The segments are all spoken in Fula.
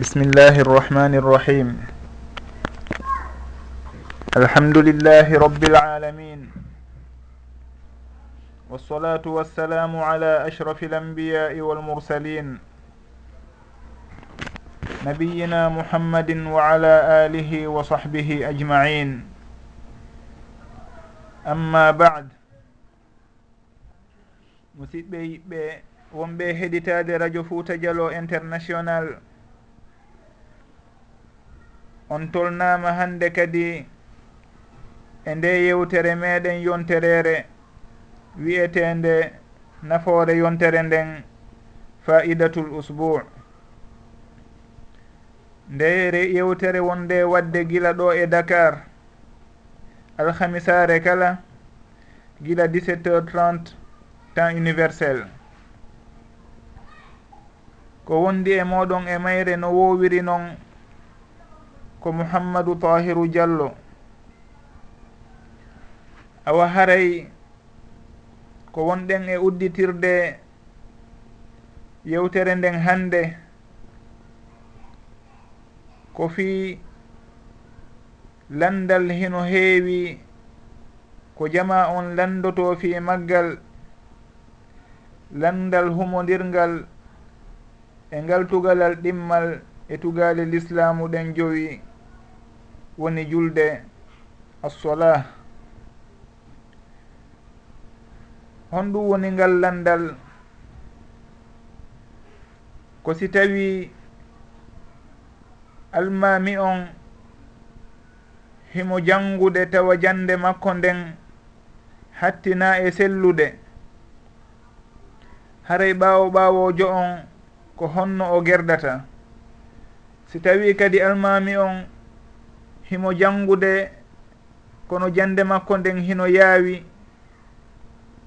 بسم الله الرحمن الرحيم الحمد لله رب العالمين والصلاة والسلام على أشرف الأنبياء والمرسلين نبينا محمد وعلى آله وصحبه أجمعين أما بعد musidɓe yiɓɓe wonɓe heɗitade radio fouta dialo international on tolnama hande kadi e nde yewtere meɗen yonterere wiyetende nafoore yontere nden faidatul usbou nde yewtere wonde wadde gila ɗo e dakar alhamisare kala gila 17 heures 30 temps universel. Ko wondi e moɗon e mayre no wowiri noon ko mouhammadou tahiru diallo awa haray ko wonɗen e udditirde yewtere nden hande ko fi landal hino heewi ko jama on landoto fi maggal landal humodirgal e ngal tugalal ɗimmal e tugale l'islamu ɗen jowi. woni julde assola honɗum woni ngal landal ko si tawi almami on himo jangude tawa jande makko nden hattina e sellude. Haray ɓaawo ɓaawojo on ko honno o gerdata. Si tawi kadi almami on himo jangude kono jande makko nden hino yaawi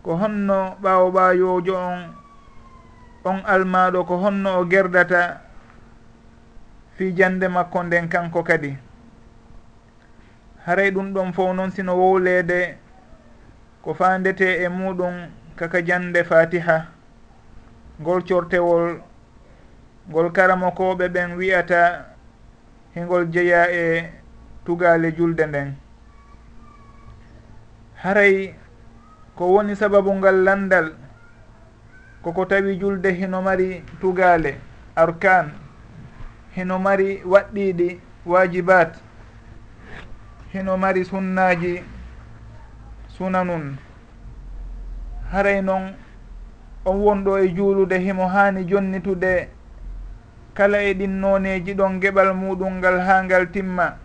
ko honno ɓaawo ɓaayojo on on almaɗo ko honno o gerdata fi jande makko nden kanko kadi. Haray ɗum ɗon fof noon sino wowlede ko fandete e muɗum kaka jande fatiha. Ngol cortewol ngol karamakoɓe ɓen wiyata hingol jeeya e tugale julde nden. Haray ko woni sababu ngal landal koko tawi julde hino mari tugale arkan hino mari waɗɗiɗi wajibat hino mari sunnaji sunanun. Haray noon on wonɗo e juulude himo haani jonnitude kala e ɗin nooneji ɗon geɓal muɗum ngal haa ngal timma.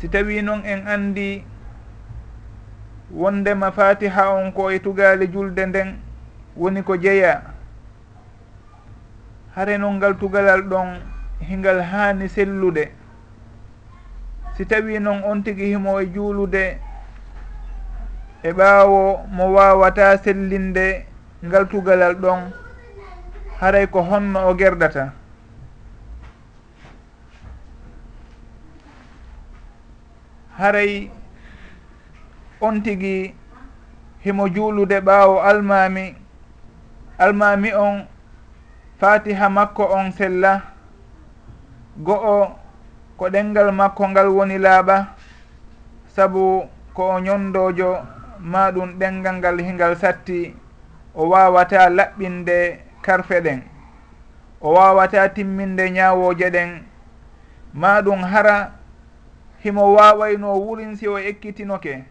si tawi noon en andi wondema fatiha on ko e tugale julde nden woni ko jeeya hare noon ngal tugalal ɗon hingal haani sellude. Si tawi noon on tigi himo e juulude e ɓaawo mo wawata sellinde ngal tugalal ɗon haray ko honno o gerdata. haray on tigi himo juulude ɓaawo almami almami on fatiha makko on sella go'o ko ɗengal makko ngal woni laaɓa sabu ko o ñondojo ma ɗum ɗengal ngal hingal satti o wawata laɓɓinde karfe ɗen o wawata timminde ñawoje ɗen ma ɗum hara himo wawayno wurin si o ekkitinoke?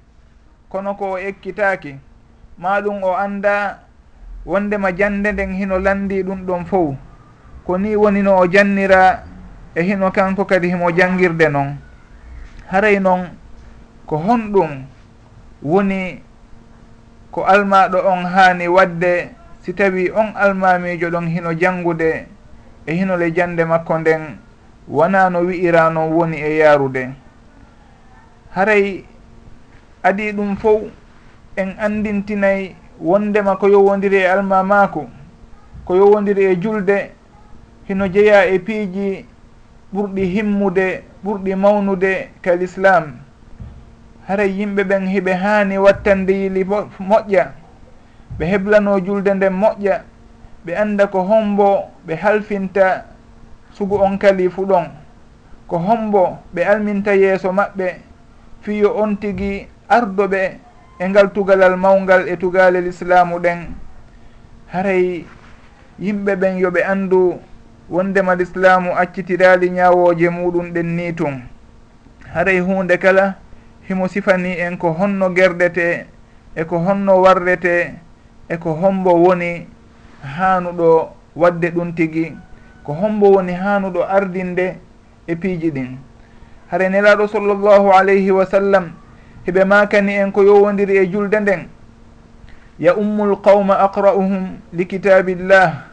Kono ko o ekkitaki ma ɗum o anda wondema jande nden hino landi ɗum ɗon fof ko ni woni no o jannira e hino kanko kadi himo jangirde noon haray noon ko honɗum woni ko almaɗo on hani wadde si tawi on almamijo ɗon hino jangude e hinole jande makko nden wona no wi'ira noon woni e yarude haray adi ɗum fof en andintinayi wondema ko yowodiri e almamako ko yowodiri e julde hino jeeya e piiji ɓurɗi himmude ɓurɗi mawnude kal islam haray yimɓe ɓen hiɓe haani wattande yili moƴƴa ɓe heblano julde nden moƴƴa ɓe anda ko hombo ɓe halfinta sugu on kali fuɗon. Ko hombo ɓe alminta yeeso maɓɓe fiyo on tigi ardoɓe e ngal tugalal mawgal e tugalel islamu ɗen. Haray yimɓe ɓen yoɓe andu wondema l' islamu accitirali ñawoje muɗum ɗen ni tun. Haray hunde kala himo sifani en ko honno gerdete e ko honno warrete e ko hombo woni hanuɗo wadde ɗum tigi. Ko hombo woni hanuɗo ardinde e piiji ɗin. hare nelaɗo sallllahu alayhi wa sallam heɓe makani en ko yowodiri e julde nden. Ya ummu lqawma aqra'uhum li kitabillah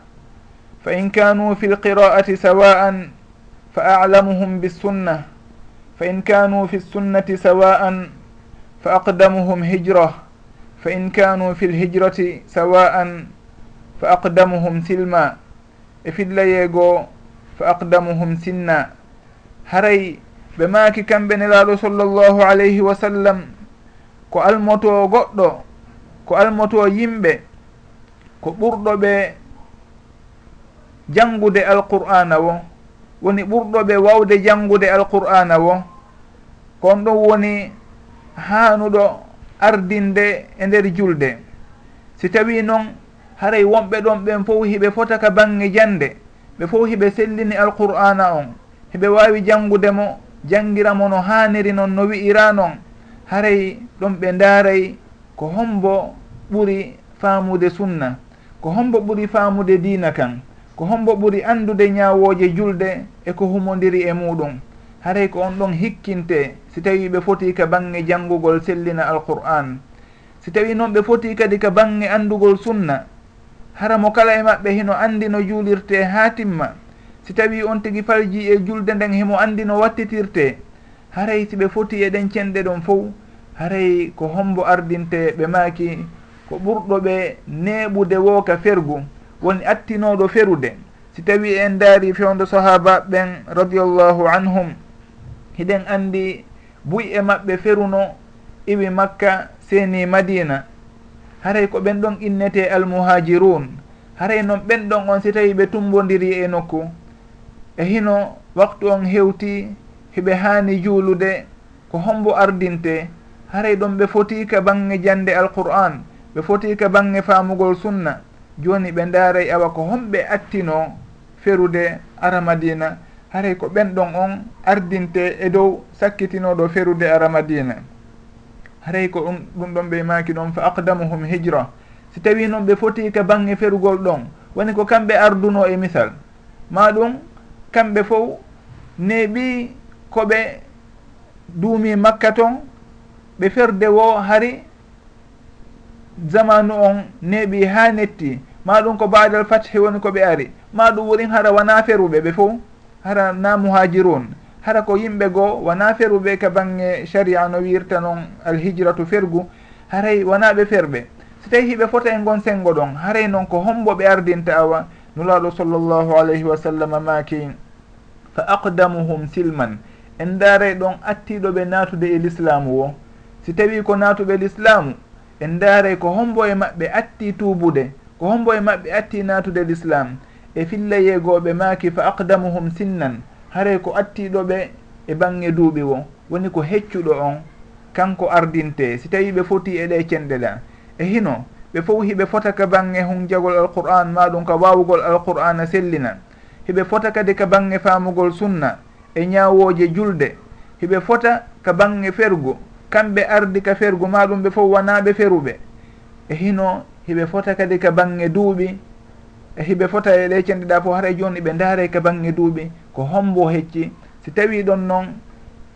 fa in kanu fi lqira'ati sawa'an fa a'lamuhum bissunna. Fa in kanu fi lsunnati sawa'an fa aqdamuhum hijra. Fa in kanu fi lhijrati sawa'an fa aqdamuhum silma. E fillayeego fa aqdamuhum sinna. Haray ɓe maaki kamɓe nelaaɗo sallllahu alayhi wa sallam. Ko almoto goɗɗo ko almoto yimɓe ko ɓurɗo ɓe janngude alqur'ana wo. Woni ɓurɗo ɓe wawde janngude alqur'ana wo. Kon ɗum woni haanuɗo ardinde e nder julde. Si tawi noon haray wonɓe ɗon ɓen fof hiɓe fota ka bange jande ɓe fof hiɓe sellini alqur'ana on. Hiɓe wawi janngudemo janngiramo no haniri noon no wi'ira noon haray ɗon ɓe ndaaray ko hombo ɓuri faamude sunna ko hombo ɓuri faamude diina kan ko hombo ɓuri anndude ñaawooje julde e ko humondiri e muɗum haray ko on ɗon hikkinte si tawi ɓe foti ka baŋnge janngugol sellina alqur'an si tawi noon ɓe foti kadi ka baŋnge anndugol sunna hara mo kala e maɓɓe hino anndi no juulirte haa timma. si tawi on tigi farji e julde nden himo andi no wattitirte haray si ɓe foti eɗen cenɗe ɗon fof haray ko hombo ardinte ɓe maaki ko ɓurɗoɓe neɓude wooka fergu woni attinoɗo ferude. Si tawi en daari fewdo sahaba ɓen radiallahu anhum hiɗen andi buy e maɓɓe feruno iwi makka seni madina. Haray ko ɓen ɗon innete almuhajirun haray noon ɓen ɗon on si tawi ɓe tumbodiri e nokku. e hino waktu on hewti hiɓe haani juulude ko hombo ardinte haray ɗon ɓe foti ka bange jande alqur'an ɓe foti ka bange faamugol sunna. Joni ɓe ndaaray awa ko homɓe attino ferude ara madina haray ko ɓen ɗon on ardinte e dow sakkitinoɗo ferude ara madina haray ko ɗum ɗum ɗon ɓe maki ɗon fa aqdamuhum hijra. Si tawi noon ɓe foti ka bange ferugol ɗon woni ko kamɓe arduno e misal. Ma ɗum kamɓe fof neeɓi koɓe duumi makka ton ɓe ferde wo hari zamanu on neeɓi ha netti. Ma ɗum ko badal fathi woni koɓe ari. Ma ɗum worin hara wona feruɓe ɓe fof hara na muhajirun. Hara ko yimɓe goo wona feruɓe ka bange sharia no wirta noon alhijratu fergu haray wona ɓe ferɓe. So tawi hiɓe fota e gon sengo ɗon haray noon ko hombo ɓe ardinta awa nulaaɗo sallllahu alayhi wa sallam maaki fa aqdamuhum silman. En daaray ɗon attiiɗo ɓe naatude e l'islamu wo. Si tawi ko naatuɓe l'islamu en daaray ko hombo e maɓɓe atti tuubude ko hombo e maɓɓe atti naatude l'islam e filla yeegoɓe maaki fa aqdamuhum sinnan. Haray ko attiɗoɓe e bange duuɓi wo. Woni ko heccuɗo on kanko ardinte. Si tawi ɓe foti eɗe cenɗe ɗa e hino ɓe fof hiɓe fota ka bange hun jagol alqur'an maɗum ka wawugol alqur'ana sellina. Hiɓe fota kadi ka bange famugol sunna e ñawoje julde. Hiɓe fota ka bange fergu. Kamɓe ardi ka fergu maɗum ɓe fof wanaɓe feruɓe e hino hiɓe fota kadi ka bange duuɓi. E hiɓe fota e ɗe cenɗiɗa fof haara joni ɓe daara ka bange duuɓi ko hombo hecci. Si tawi ɗon noon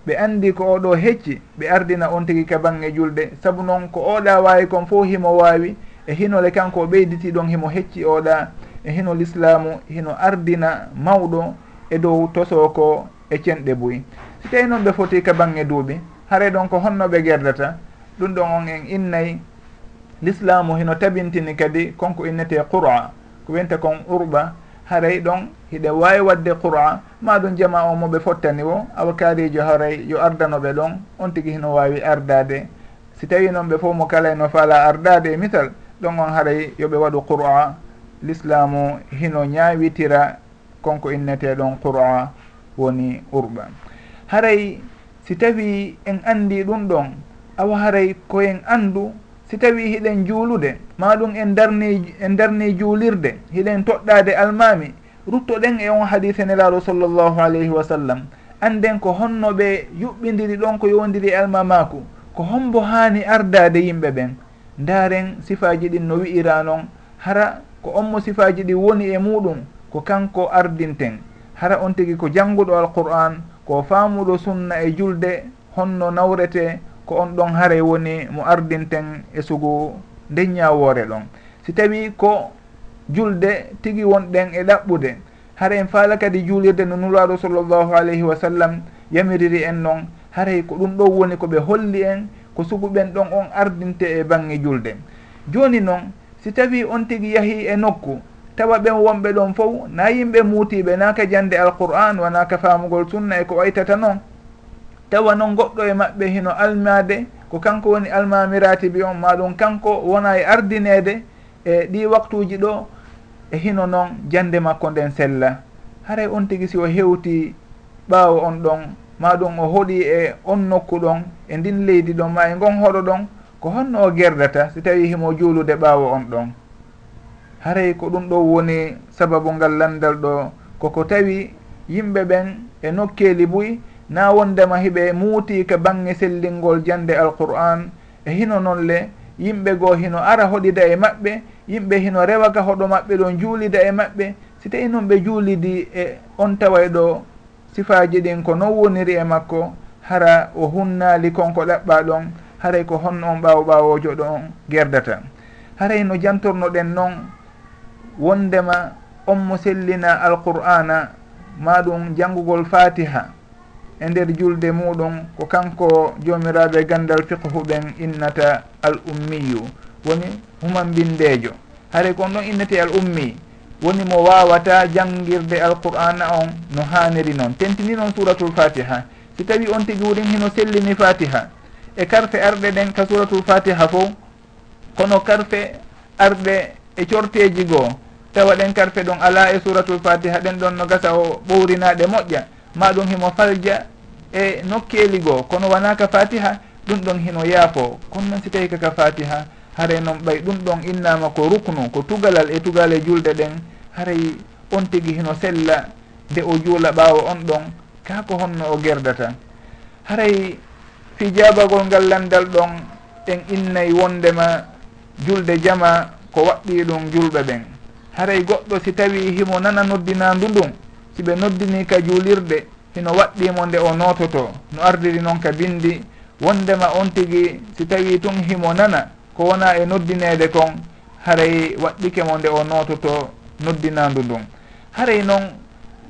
ɓe andi ko oɗo hecci ɓe ardina on tigui ka bange julde. Saabu noon ko oɗa wawi kon fof himo wawi e hinole kanko o ɓeyditi ɗon himo hecci oɗa e hino l'islamu hino ardina mawɗo e dow tosoko e cenɗe boyi si tawi noon ɓe foti ka bange duuɓi haare ɗon ko honnoɓe gerdata ɗum ɗon on en innayi l'islamu hino tabintini kadi konko innete qur'a ko wiyente kon urɓa haray ɗon hiɗe wawi wadde qur'a maɗum jama o moɓe fottani o awakarijo haray yo ardanoɓe ɗon on tigui hino wawi ardade. Si tawi noon ɓe fof mo kala no faala ardade e misal ɗon on haray yoɓe waɗu qur'a l'islamu hino ñawitira konko inneteɗon qur'a woni urɓa haray si tawi en andi ɗum ɗon awa haray koyen andu si tawi hiɗen juulude maɗum en darni en darni juulirde hiɗen toɗɗade almami ruttoɗen e on hadise nelaɗo sallllahu alayhi wa sallam anden ko honno ɓe yuɓɓidiri ɗon ko yowdiri e almamaku ko hombo hani ardade yimɓe ɓen. ndaren sifaji ɗin no wi'ira noon hara ko onmo sifaji ɗi woni e muɗum ko kanko ardinten. Hara on tigi ko jannguɗo alqur'an ko faamuɗo sunna e julde honno nawrete ko on ɗon haray woni mo ardinten e sugu ndeññawore ɗon. Si tawi ko julde tigi wonɗen e ɗaɓɓude hara en faala kadi juulirde no nuraɗo sallllahu alayhi wa sallam yamiriri en noon haray ko ɗum ɗo woni koɓe holli en ko suguɓen ɗon on ardinte e bange julde. Joni noon si tawi on tigui yaahi e nokku tawa ɓen wonɓe ɗon fof na yimɓe muutiɓe naka jande alqur'an wonaka famugol sunna e ko waytata noon tawa noon goɗɗo e maɓɓe hino almade ko kanko woni almamiratibi on maɗum kanko wona e ardinede e ɗi waktuji ɗo e hino noon jande makko nden sella. Haray on tigui si o hewti ɓaawo on ɗon ma ɗum o hoɗi e on nokku ɗon e ndin leydi ɗon ma e ngon hoɗo ɗon ko honno o gerdata si tawi himo juulude ɓaawo on ɗon. Haray ko ɗum ɗo woni sababu ngal landal ɗo koko tawi yimɓe ɓen e nokkeeli buy na wondema hiɓe muuti ka bange sellingol jande alqur'an e hino noon le yimɓe goo hino ara hoɗida e maɓɓe yimɓe hino rewa ka hoɗo maɓɓe ɗon juulida e maɓɓe si tawi noon ɓe juulidi e on taway ɗo sifaji ɗin ko non woniri e makko hara o hunnali konko ɗaɓɓa ɗon haray ko honno on ɓaawo ɓaawojo ɗo on gerdata. Haray no jantornoɗen noon wondema on mo sellina alqur'ana maɗum janngugol fatiha e nder julde muɗum ko kanko jomiraɓe gandal fiqhu ɓen innata al ummiyu woni human bindejo haray kon ɗon innete al ummi woni mo wawata jangguirde alqur'ana on no haniri noon. Tentini noon suratul fatiha. Si tawi on tigui wurin hino sellini fatiha. E karfe arɗe ɗen ka suratul fatiha fo kono karfe arɗe e corteji goo tawa ɗen karfe ɗon ala e suratul fatiha ɗen ɗon no gasa o ɓowrinaɗe moƴƴa. Ma ɗum himo falja e nokkeli goo. Kono wonaka fatiha? Ɗum ɗon hino yaafo. Kono noon si tawi kaka fatiha haare noon ɓay ɗum ɗon innama ko ruknu ko tugalal e tugale julde ɗen haray on tigui hino sella nde o juula ɓaawo on ɗon ka honno o gerdata. Haray fi fijabagol ngal landal ɗon en innay wondema julde jama ko waɗɗi ɗum julɓe ɓen. Haray goɗɗo si tawi himo nana noddinandu ɗum siɓe noddini ka juulirde hino waɗɗimo nde o nototo no ardiri noon ka bindi wondema on tigui si tawi tun himo nana ko wona e noddinede kon haray waɗɗike mo nde o nototo noddinandu ndun. Haray noon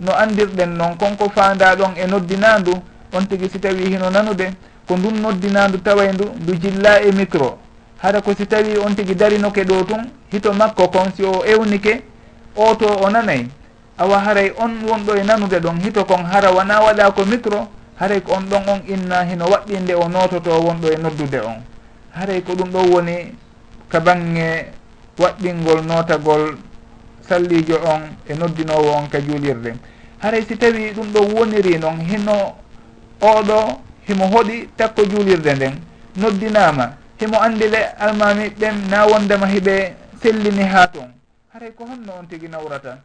no andirɗen noon konko fanda ɗon e noddinandu on tigui si tawi hino nanude ko ndun noddinandu taway ndu ndu jilla e micro hara ko si tawi on tigui darinoke ɗo tun hito makko kon si o ewnike oto o nanay. Awa haray on wonɗo e nanude ɗon hito kon hara wona waɗa ko micro haray ko on ɗon on inna hino waɗɗinde o nototo wonɗo e noddude on. Haray ko ɗum ɗo woni ka bange waɗɗingol notagol sallijo on e noddinowo on ka juulirde haray si tawi ɗum ɗo woniri noon hino oɗo himo hoɗi takko juulirde nden noddinama. Himo andi le almami ɓen na wondema hiɓe sellini ha toon haray ko honno on tigui nawrata?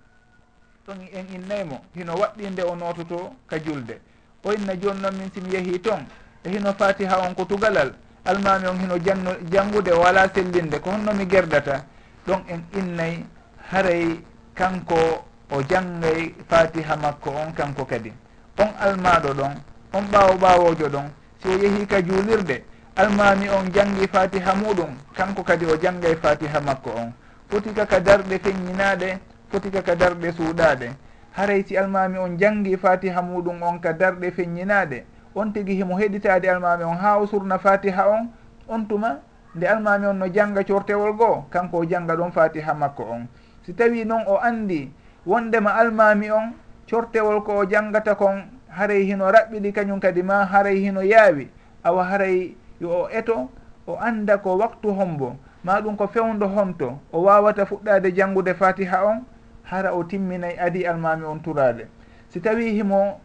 Ɗon en innaymo hino waɗɗinde o nototo ka julde. O inna joni noon min simi yeehi toon e hino fatiha on ko tugalal. Almami on hino jannu janngude o ala sellinde ko honno mi gerdata. Ɗon en innay haray kanko o janggay fatiha makko on kanko kadi. On almaɗo ɗon on ɓaawo ɓaawojo ɗon si o yeehi ka juulirde. Almami on janggi fatiha muɗum kanko kadi o janggay fatiha makko on. Foti kaka darɗe feññinaɗe foti kaka darɗe suuɗaɗe haray si almami on janggi fatiha muɗum on ka darɗe feññinaɗe on tigi himo heɗitade almami on ha o surna fatiha on on tuma nde almami on no jangga cortewol goo kanko o jangga ɗon fatiha makko on. si tawi noon o andi wondema almami on cortewol ko o janggata kon haray hino raɓɓiɗi kañum kadi ma haray hino yaawi. Awa haray yo o eto o anda ko waktu hombo ma ɗum ko fewdo honto o wawata fuɗɗade janggude fatiha on hara o timminay adi almami on turade si tawi himo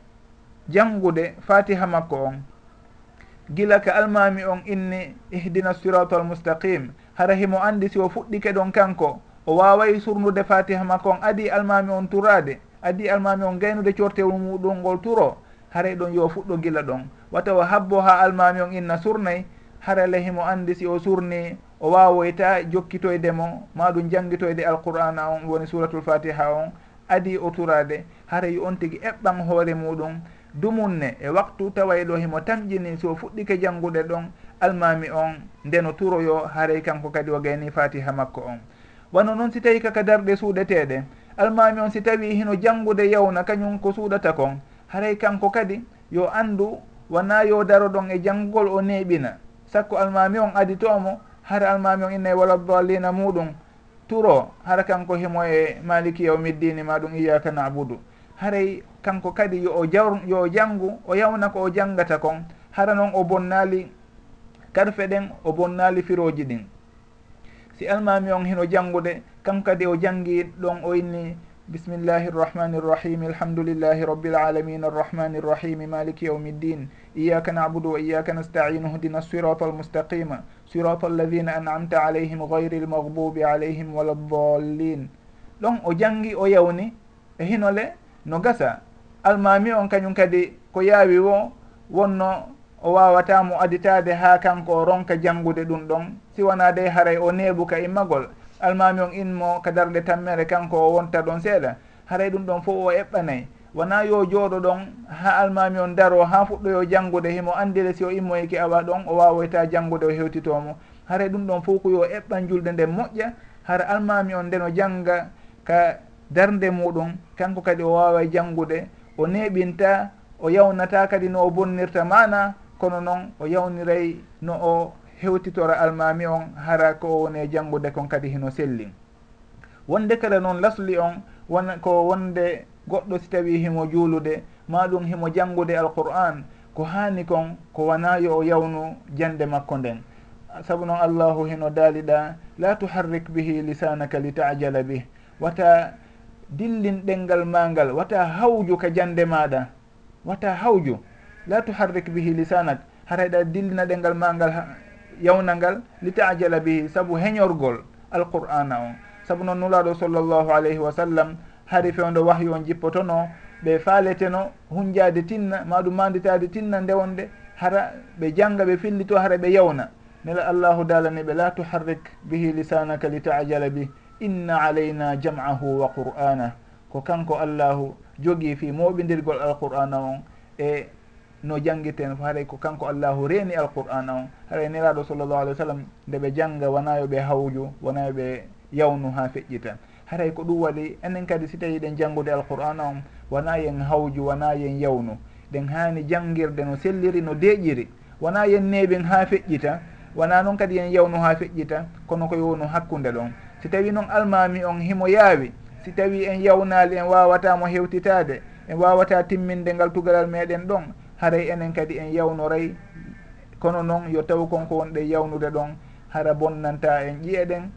jangude fatiha makko on gila ka almami on inni ihdina sirata almustaqim hara himo andi si o fuɗɗike ɗon kanko o waway surnude fatiha makko on adi almami on turade adi almami on gaynude cortewol muɗum ngol turo haray ɗon yo fuɗɗo gila ɗon. Wata o habbo ha almami on inna surnay hara lehimo andi si o surni o wawoyta jokkitoydemo maɗum jangguitoyde alqur'ana on woni suratul fatiha on adi o turade haray on tigui eɓɓan hoore muɗum. Dumunne e waktu taway ɗo himo tamƴini so fuɗɗike janggude ɗon almami on ndeno turoyo haray kanko kadi o gayni fatiha makko on. wano noon si tawi kaka darɗe suuɗeteɗe. Almami on si tawi hino janngude yawna kañum ko suuɗata kon. Haray kanko kadi yo anndu wona yo daro ɗon e janngugol o neeɓina sakko almami on aditomo hara almami on innayi wala dallina muɗum. Turo hara kanko himo e maliki yawmiddini ma ɗum iyaka nabudu. Haray kanko kadi yo o jaw yo janngu o yawna ko o janngata kon. Hara noon o bonnaali karfe ɗen o bonnaali firoji ɗin. si almami on hino janngude kankadi o janngi ɗon o inni bismillahi irrahmani irrahimi alhamdulillahi rabbil alamin arrahmani irrahimi maliki yaumi ddin iyaka nabudu wa iyaka nastain hdina sirata almustaqima sirata alladina an'amta alayhim gayri almagbubi alayhim wala ddallin ɗon o janngi o yawni e hinole no gasa. Almami on kañum kadi ko yaawi wo wonno o wawata mo aditade ha kanko o ronka janngude ɗum ɗon. Siwana de haray o neebu ka immagol e almami on inmo ka darde tammere kanko o wonta ɗon seeɗa. Haray ɗum ɗon fof o eɓɓanayi wona yo jooɗo ɗon ha almami on daro ha fuɗɗoyo janngude himo andire si o immoyki e awa ɗon o wawoyta janngude o hewtitomo haray ɗum ɗon fof ko yo eɓɓan julde nde moƴƴa. Hara almami on ndeno jangga ka darde muɗum kanko kadi o wawa janngude o neɓinta o yawnata kadi no o bonnirta mana kono noon o yawniray no o hewtitora almami on hara ko o woni e janngude kon kadi hino sellin. Wonde kala noon lasli on won ko wonde goɗɗo si tawi himo juulude maɗum himo janngude alqur'an ko hani kon ko wona yo o yawnu jande makko nden. Sabu noon allahu hino daaliɗa la tuharrik bihi lisanaka li tajala bih. Wata dillin ɗengal ma ngal wata hawju ka jande maɗa wata hawju. la tuharrik bihi lisanak hata heɗa dillina ɗengal ma ngal yawna ngal li tajala bihi saabu heñorgol alqur'ana on saabu noon nulaɗo sallllahu alayhi wa sallam hari fewdo wahyu on jippotono ɓe faaleteno hunjade tinna maɗum manditade tinna ndewonde hara ɓe jangga ɓe fillito hara ɓe yawna. Nela allahu dalani ɓe la tuharrik bihi lisanaka li tajala bih inna alayna jam'ahu wa qur'ana. Ko kanko allahu jogii fi moɓidirgol alqur'ana on e no jangguirten fo haray ko kanko allahu reeni alqur'an on haray neraɗo sallllahu alih wa sallam nde ɓe jangga wona ɓe hawju wona ɓe yawnu ha feƴƴitan haray ko ɗum waɗi enen kadi si tawi ɗen janggude alqur'an on wona yen hawju wona yen yawnu. Ɗen hani jangguirde no selliri no deeƴiri wona yen neeɓen ha feƴƴita wona noon kadi yen yawnu ha feƴƴita kono ko yownu hakkude ɗon. Si tawi noon almami on himo yaawi si tawi en yawnali en wawatamo hewtitade en wawata timminde ngal tugalal meɗen ɗon haray enen kadi en yawnoray. Kono noon yo taw konko wonɗe yawnude ɗon hara bonnanta en ƴiyeɗen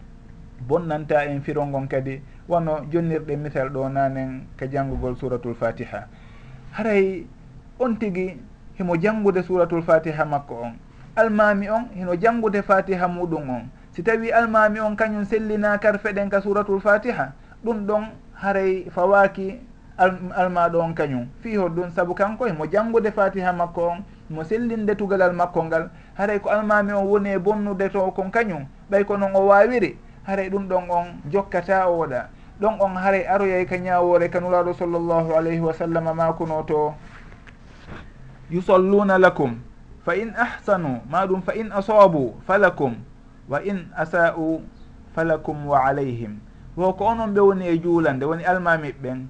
bonnanta en firol ngon kadi. Wono jonnirɗe misal ɗo nanen ka janngugol suratul fatiha. Haray on tigi himo janngude suratul fatiha makko on. Almami on hino janngude fatiha muɗum on. Si tawi almami on kañum sellina karfeɗen ka suratul fatiha ɗum ɗon haray fawaki almaɗo on kañum. Fi hoɗum saabu kanko hemo janngude fatiha makko on mo sellinde tugalal makko ngal haray ko almami on woni e bonnude to kon kañum ɓay ko noon o wawiri haray ɗum ɗon on jokkata o waɗa ɗon on haray aroyay ka ñawore kanulaɗo sallllahu alayhi wa sallam makuno to. Yusalluna lakum fa in ahsanu maɗum fa in asabu falakum wa in asa'u falakum wa alayhim. Wo ko onon ɓe woni e juulande woni almamiɓɓen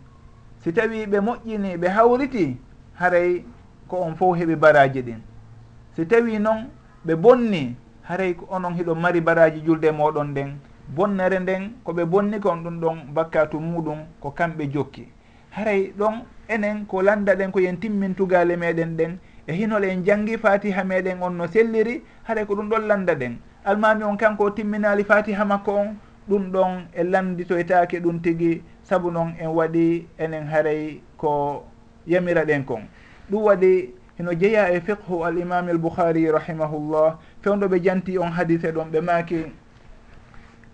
si tawi ɓe moƴƴini ɓe hawriti haray ko on fof heɓi baraji ɗin. Si tawi noon ɓe bonni haray ko onon hiɗo mari baraji julde moɗon nden bonnere nden koɓe bonni kon ɗum ɗon bakkatu muɗum ko kamɓe jokki. Haray ɗon enen ko landa ɗen ko yen timmin tugale meɗen ɗen e hinol en janggi fatiha meɗen on no selliri haray ko ɗum ɗon landa ɗen. Almami on kanko timminali fatiha makko on ɗum ɗon e landitoytake ɗum tigui saabu noon en waɗi enen haray ko yamira ɗen kon. Ɗum waɗi heno jeeya e fiqhu al imami al bouhari rahimahullah fewdo ɓe janti on hadise ɗon ɓe maaki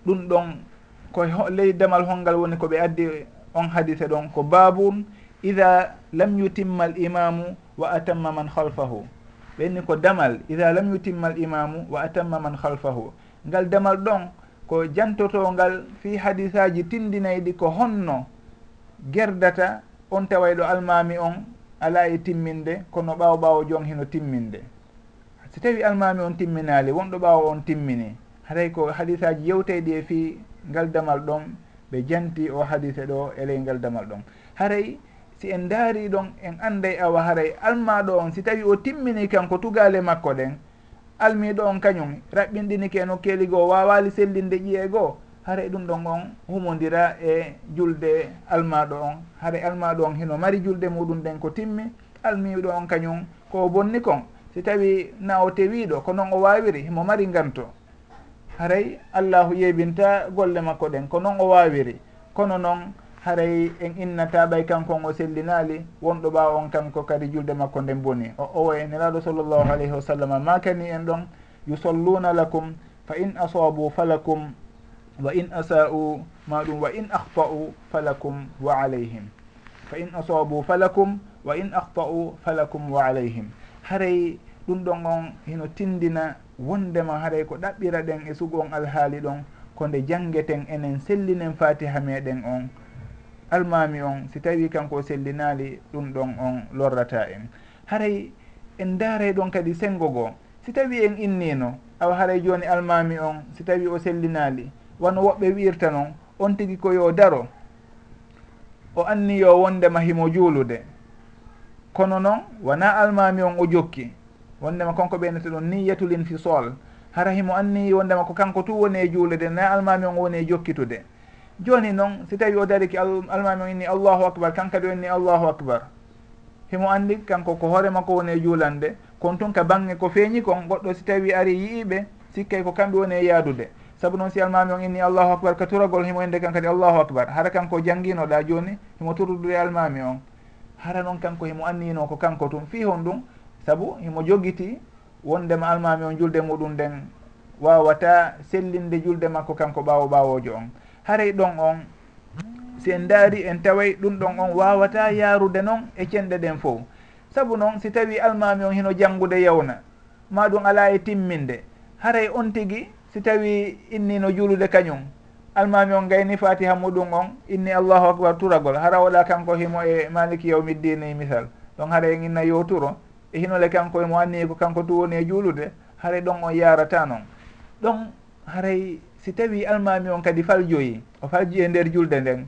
ɗum ɗon ko ley damal holngal woni ko ɓe addi on hadise ɗon ko babun ida lam yutimma al imamu wa atamma man halfahu ɓenni ko damal ida lam yutimma al imamu wa atamma man halfahu ngal damal ɗon ko jantotongal fi hadisaji tindinayɗi ko honno gerdata on taway ɗo almami on ala e timminde kono ɓaawo ɓaawo jon hino timminde. Si tawi almami on timminali wonɗo ɓaawo on timmini haray ko hadisaji yewteyɗi e fi ngal damal ɗon ɓe janti o hadise ɗo e ley ngal damal ɗon. Haray si en daari ɗon en anday awa haray almaɗo on si tawi o timmini kanko tugale makko ɗen almiɗo on kañum raɓɓinɗinike no keeli goo wawali sellinde ƴiye goo hare ɗum ɗon on humodira e julde almaɗo on hare almaɗo on hino mari julde muɗum ɗen ko timmi almiɗo on kañum ko bonni kon. Si tawi na o tewiɗo ko noon o wawiri himo mari nganto. Haray allahu yeɓinta golle makko ɗen ko noon o wawiri kono noon haray en innata ɓay kankon o sellinali wonɗo ɓawa on kanko kadi julde makko nden boni. O owo e nelaɗo sallllahu alayhi wa sallam makani en ɗon? Yusalluna lakum fa in asabu falakum wa in asa'u ma ɗum wa in ahta'u falakum wa alayhim. Fa in asabu falakum wa in ahta'u falakum wa alayhim. Haray ɗum ɗon on hino tindina wondema haray ko ɗaɓɓira ɗen e sugu on alhaali ɗon ko nde janngeten enen sellinen fatiha meɗen on almami on si tawi kanko sellinali ɗum ɗon on lorrata en. Haray en daaray ɗon kadi sengo goo si tawi en innino awa haray joni almami on si tawi o sellinali wano woɓɓe wiirta noon on tigi ko yo daro. O anni yo wondema himo juulude. Kono noon wona almami on o jokki. Wondema konko ɓeynete ɗon ni yetulin fi sol hara himo anni wondema ko kanko tu woni e juulude na almami on woni e jokkitude. joni noon si tawi o dariki almami on inni allahu acbar kankadi o inni allahu acbar himo andi kanko ko hoore makko woni e juulande kon tun ka bange ko feeñi kon goɗɗo si tawi ari yiiɓe sikkay ko kamɓe woni e yaadude. Saabu noon si almami on inni allahu acbar ka turagol himo inde kan kadi allahu acbar hara kanko jangguinoɗa joni himo turudude almami on. Hara noon kanko himo annino ko kanko tun fi hon ɗum saabu himo joguiti wondema almami on julde muɗum nden wawata sellinde julde makko kanko ɓawo ɓawojo on. haray ɗon on. Si en daari en taway ɗum ɗon on wawata yaarude noon e cenɗe ɗen fof. Saabu noon si tawi almami on hino janngude yawna ma ɗum ala e timminde. Haray on tigi si tawi innino juulude kañum. Almami on gayni fatiha muɗum on inni allahu akbar turagol. Hara waɗa kanko himo e maliki yawmiddini e misal. Ɗon haara en inna yowturo e hinole kanko emo anni ko kanko tu woni e juulude haray ɗon on yarata noon ɗon haray si tawi almami on kadi faljoyi o falji e nder julde nden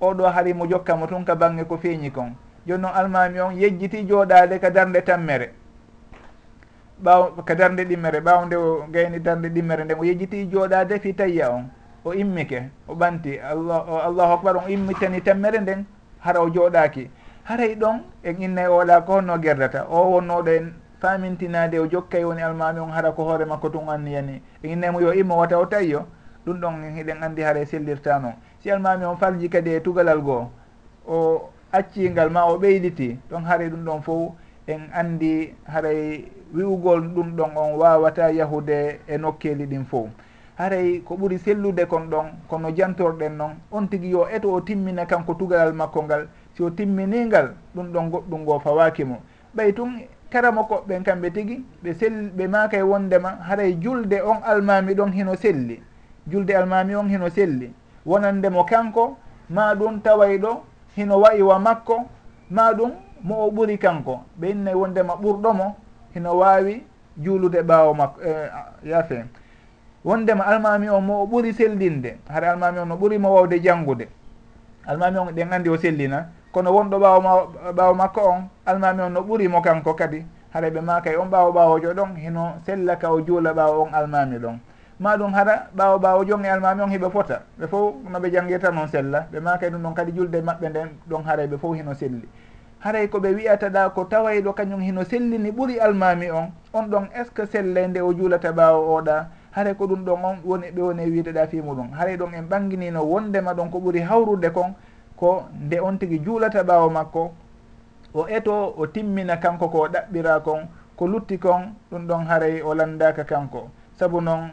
oɗo harimo jokkamo tun ka bange ko feeñi kon. Joni noon almami on yejjiti jooɗade ka darde tammere. Ɓaw ka darde ɗimmere ɓawde o gayni darde ɗimmere nden o yejjiti jooɗade fi tayya on o immike o ɓanti allah allahu akbar on immitani tammere nden hara o jooɗaki haray ɗon en innay oɗa ko honno gerdata o wonnoɗo en famintinade o jokkay woni almami on hara ko hoore makko tun anniyani innemo yo immo wata o tawi ɗum ɗon eɗen andi haara e noon si almami on falji kadi e tugalal goo o accingal ma o ɓeyditi ɗon haara ɗum ɗon fof en andi haray wi'ugol ɗum ɗon on wawata yahude e nokkeli ɗin fof haray ko ɓuuri sellude kon ɗon kono jantorɗen noon on tigui yo eto o timmina kanko tugalal makko ngal si o timminingal ɗum ɗon goɗɗum ngo fawakimo ɓay tun karama koɓɓen kamɓe tigi ɓe sell ɓe maaka e wondema haray julde on almami ɗon hino selli. Julde almami on hino selli. Wonandemo kanko ma ɗum taway ɗo hino wayi wa makko ma ɗum mo o ɓuri kanko. Ɓe innayi e wondema ɓurɗomo hino wawi juulude ɓaawo makko eh, yafe. Wondema almami on mo o ɓuri sellinde. Haɗa almami on no ɓurimo wawde janngude. Almami on ɗen anndi o sellina kono wonɗo ɓaawo ma ɓaawo makko on almami on no ɓurimo kanko kadi haɗa ɓe maka e on ɓaawo ɓaawojo ɗon hino sella ka o juula ɓaawo on almami ɗon. Ma ɗum hara ɓaawo ɓaawojo on e almami on hiɓe fota ɓe fof noɓe jangguirta noon sella ɓe makay ɗum ɗon kadi julde maɓɓe nden ɗon haray ɓe fof hino selli. Haray koɓe wiyataɗa ko tawayɗo kañum hino sellini ɓuuri almami on on ɗon est ce que selle nde o juulata ɓaawo oɗa haray ko ɗum ɗon on woni ɓe woni wiideɗa fi muɗum haray ɗon en ɓanginino wondema ɗon ko ɓuuri hawrude kon ko nde on tigi juulata ɓaawo makko o eto o timmina kanko ko ɗaɓɓira kon ko lutti kon ɗum ɗon haray o landaka kanko. Saabu noon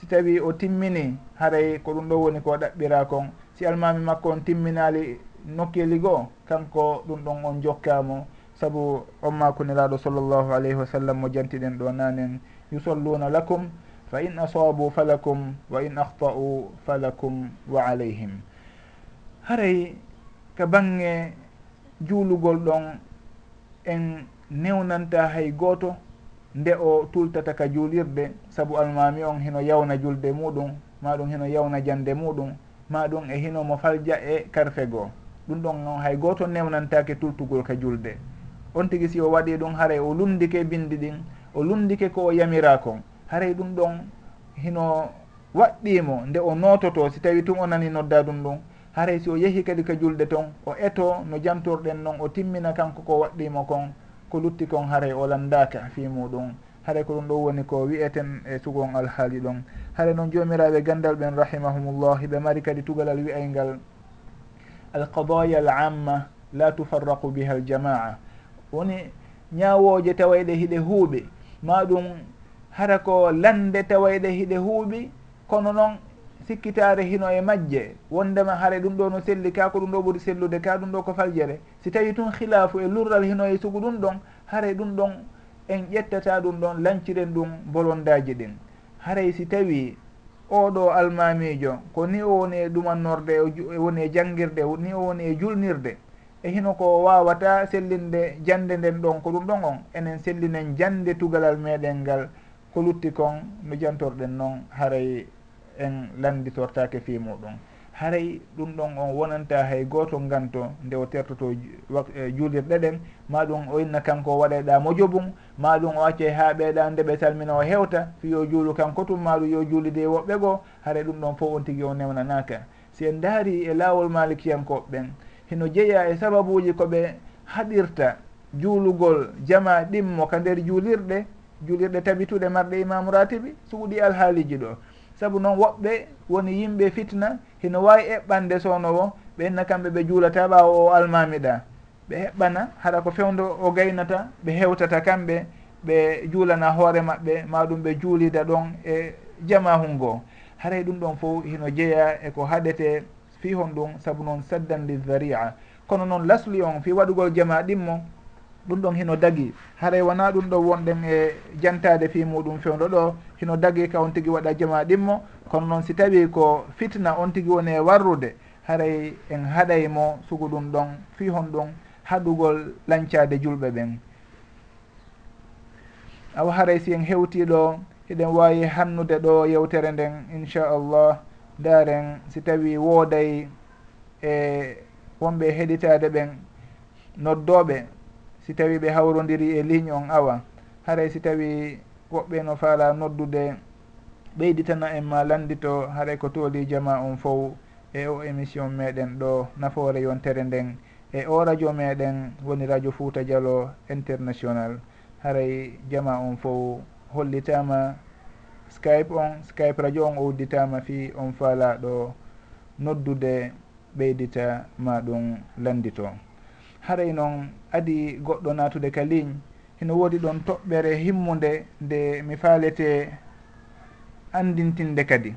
si tawi o timmini haray ko ɗum ɗo woni ko ɗaɓɓira kon si almami makko on timminali nokkeli goo kanko ɗum ɗon on jokkamo saabu on makuniraɗo sallllahu alayhi wa sallam mo jantiɗen ɗo nanen yusalluna lakum fa in asabu falakum wa in ahta'u falakum wa alayhim. haray ka bange juulugol ɗon en newnanta hay gooto nde o tultata ka juulirde. Saabu almami on hino yawna julde muɗum maɗum hino yawna jande muɗum maɗum e hino mo falja e karfe goo. Ɗum ɗon on hay gooto newnantake tultugol ka julde. On tigui si o waɗi ɗum haray o lundike bindi ɗin o lundike ko o yamira kon haray ɗum ɗon hino waɗɗimo nde o nototo si tawi tun o nani nodda ɗum ɗum haray e si o yeehi kadi ka julɗe ton o eto no jantorɗen noon o timmina kanko ko waɗɗimo kon ko lutti kon haray o landaka fi muɗum. Haɗa ko ɗum ɗo woni ko wiyeten e sugon alhaali ɗon. Haɗa noon jomiraɓe gandal ɓen rahimahumullah ɓe mari kadi tugalal wiyaygal alqadaya al amma la tufarraqu biha aljamaa. Woni ñawoje tawayɗe hiɗe huuɓi maɗum hara ko lande tawayɗe hiɗe huuɓi kono noon sikkitare hino e majje wondema haare ɗum ɗo no selli ka ko ɗum ɗo ɓuuri sellude ka ɗum ɗo ko faljere. Si tawi tun khilafu e lurral hino e sugu ɗum ɗon haare ɗum ɗon en ƴettata ɗum ɗon lanciren ɗum bolondaji ɗin. Haray si tawi oɗo almamijo ko ni o woni e ɗumannorde e, e woni e jangguirde ni o woni e julnirde e hino ko wawata sellinde jande nden ɗon ko ɗum ɗon on enen sellinen jande tugalal meɗen ngal ko lutti kon no jantorɗen noon haray en landitortake fi muɗum. Haray ɗum ɗon on wonanta hay goto ganto nde o tertoto e juulirɗe ɗen ma ɗum o inna kanko waɗeɗa mojo mum ma ɗum o acce ha ɓeeɗa nde ɓe salmina o hewta fiyo juulu kanko tum maɗum yo juulide woɓɓe goo haray ɗum ɗon fof on tigui o newnanaka si en daari e lawol malikiyankoɓɓen hino jeeya e sababuji koɓe haɗirta juulugol jama ɗimmo ka nder juulirɗe juulirɗe tabituɗe marɗe imamu ratibi suuɗi alhaaliji ɗo. saabu noon woɓɓe woni yimɓe fitna hino wawi eɓɓande sownowo ɓenna kamɓe ɓe juulata ɓawo o almamiɗa ɓe heɓɓana haɗa ko fewdo o gaynata ɓe hewtata kamɓe ɓe juulana hoore maɓɓe maɗum ɓe juulida ɗon e jamahu ngo haray ɗum ɗon fof hino jeeya eko haɗete fi hon ɗum saabu noon saddan lildaria kono noon lasli on fi waɗugol jama ɗimmo ɗum ɗon hino dagi. Haray wona ɗum ɗo wonɗen e jantade fi muɗum fewdo ɗo. Hino dagi ka on tigui waɗa jama ɗimmo. Kono noon si tawi ko fitna on tigui woni e warrude haray en haɗaymo sugu ɗum ɗon fi hon ɗum haɗugol lancade julɓe ɓen. Awa haray si en hewtiɗo eɗen wawi hannude ɗo yewtere nden inchallah. Daren si tawi wooday e wonɓe heɗitade ɓen noddoɓe. si tawi ɓe hawrodiri e ligne on awa haray si tawi woɓɓe no faala noddude ɓeyditana en ma landito haray ko tooli jama on fof e o émission meɗen ɗo nafoore yontere nden e o radio meɗen woni radio fouta dialo international. Haray jama on fof hollitama skype on skype radio on o udditama fi on faalaɗo noddude ɓeydita ma ɗum landito haray noon adi goɗɗo natude ka ligne hino woodi ɗon toɓɓere himmude nde mi faalete andintinde kadi.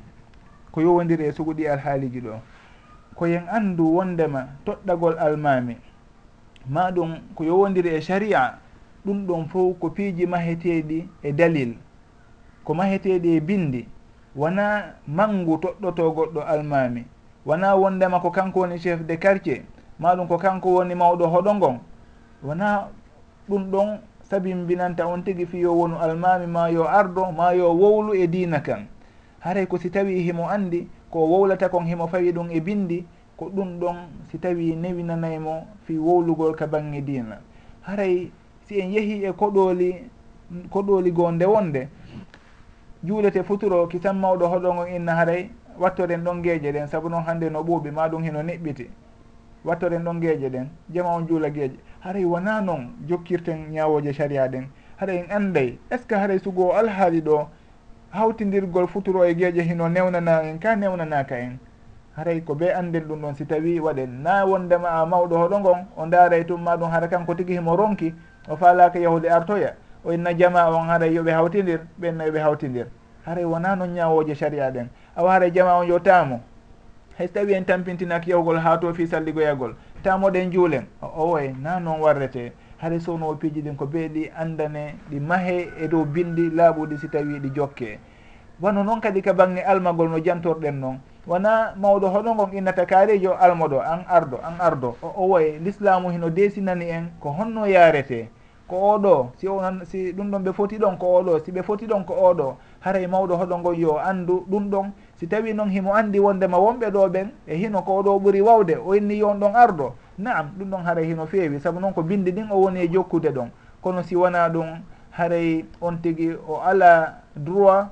Ko yowodiri e suguɗi alhaaliji ɗo. Koyen anndu wondema toɗɗagol almami ma ɗum ko yowodiri e sharia ɗum ɗon fof ko piiji maheteɗi e dalil. Ko maheteɗi e bindi wona mangu toɗɗoto goɗɗo almami wona wondema ko kanko woni chef de quartier. maɗum ko kanko woni mawɗo hoɗo ngon wona ɗum ɗon sabi mbinanta on tigi fi yo wonu almami ma yo ardo ma yo wowlu e dina kan. Haray ko si tawi himo andi ko wowlata kon himo fawi ɗum e bindi ko ɗum ɗon si tawi newinanaymo fi wowlugol ka bangge dina haray si en yeehi e koɗoli koɗoli goo nde wonde juulete futuro kisan mawɗo hoɗo ngon inna haray wattoren ɗon geeje ɗen saabu noon hannde no ɓuuɓi ma ɗum hino neɓɓiti. wattoren ɗon gueeƴe ɗen jama on juula gueeƴe haray wona noon jokkirten ñawoje caria ɗen? Haray en anday est ce que haray sugo alhaali ɗo hawtidirgol futuro e gueeƴe hino newnana en ka newnanaka en? Haray ko be anden ɗum ɗon si tawi waɗen. Na wondema a mawɗo hoɗo ngon o daaray tum ma ɗum hara kanko tigui himo ronki o faalaka yahude artoya. O inna jama on haray yoɓe hawtidir ɓenna yoɓe hawtidir haray wona noon ñawoje saria ɗen? Awa haray jama on yo taamo? hay so tawi en tampintinaki yahugol ha to fi salligoyagol tamoɗen juulen. O oye na noon warrete. Haɗa sowno piiji ɗin ko ɓe ɗi andane ɗi mahe e dow bindi laaɓuɗi si tawi ɗi jokke. Wano noon kadi ka bange almagol no jantorɗen noon wona mawɗo hoɗo ngon innata kaarijo almoɗo an ardo an ardo. O owoye l'islamu hino desinani en ko honno yarete ko oɗo si onan si ɗum ɗon ɓe foti ɗon ko oɗo si ɓe foti ɗon ko oɗo. Haray mawɗo hoɗo ngon yo andu ɗum ɗon si tawi noon himo andi wondema wonɓe ɗo ɓen e hino ko oɗo ɓuri wawde o inni yon ɗon ardo naam ɗum ɗon haray hino feewi. Saabu noon ko bindi ɗin o woni e jokkude ɗon. Kono si wona ɗum haray on tigi o ala droit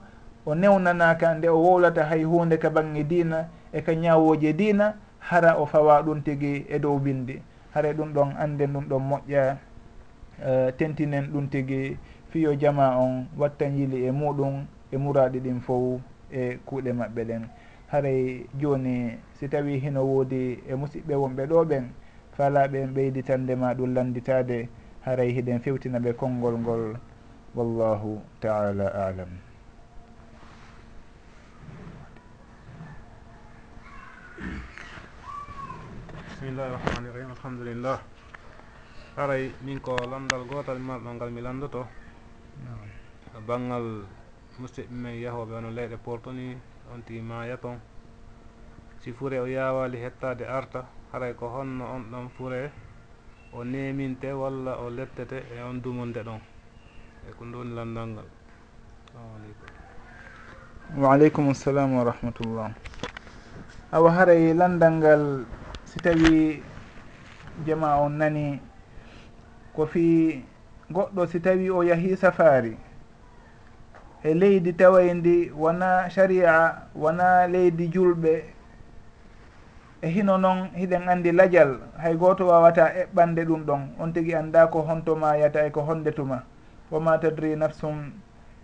o newnanaka nde o wowlata hay hunde ka bangge dina e ka ñawoje dina hara o fawa ɗum tigi e dow bindi haray ɗum ɗon anden ɗum ɗon moƴƴa uh, tentinen ɗum tigi fiyo jama on wattan yili e muɗum e muraɗi ɗin fof e kuuɗe maɓɓe ɗen. Haray joni si tawi hino woodi e musidɓe wonɓe ɗo ɓen falaɓe en ɓeyditandema ɗum landitade haray hiɗen fewtina ɓe konngol ngol. Wallahu taala alam. Bisimillahi rahmani irahim alhamdulillah. Haray min ko landal gotal marɗo ngal mi landoto. Banggal musidɓe men yahoɓe ono leyɗe porto ni on tigi maya toon si fure o yawali hettade arta haray ko honno on ɗon fure o neminte walla o lettete e on dumonde ɗon. E ko ndoni landal ngal. Salamualeykum waaleykum salam wa rahmatullah. Awa haray landal ngal si tawi jama on nani ko fi goɗɗo si tawi o yahi safari e leydi tawayndi wona sharia wona leydi julɓe e hino noon hiɗen anndi lajal. Hay gooto wawata eɓɓande ɗum ɗon. On tigi annda ko hontoma yata e ko hondetuma woma tadri nafsum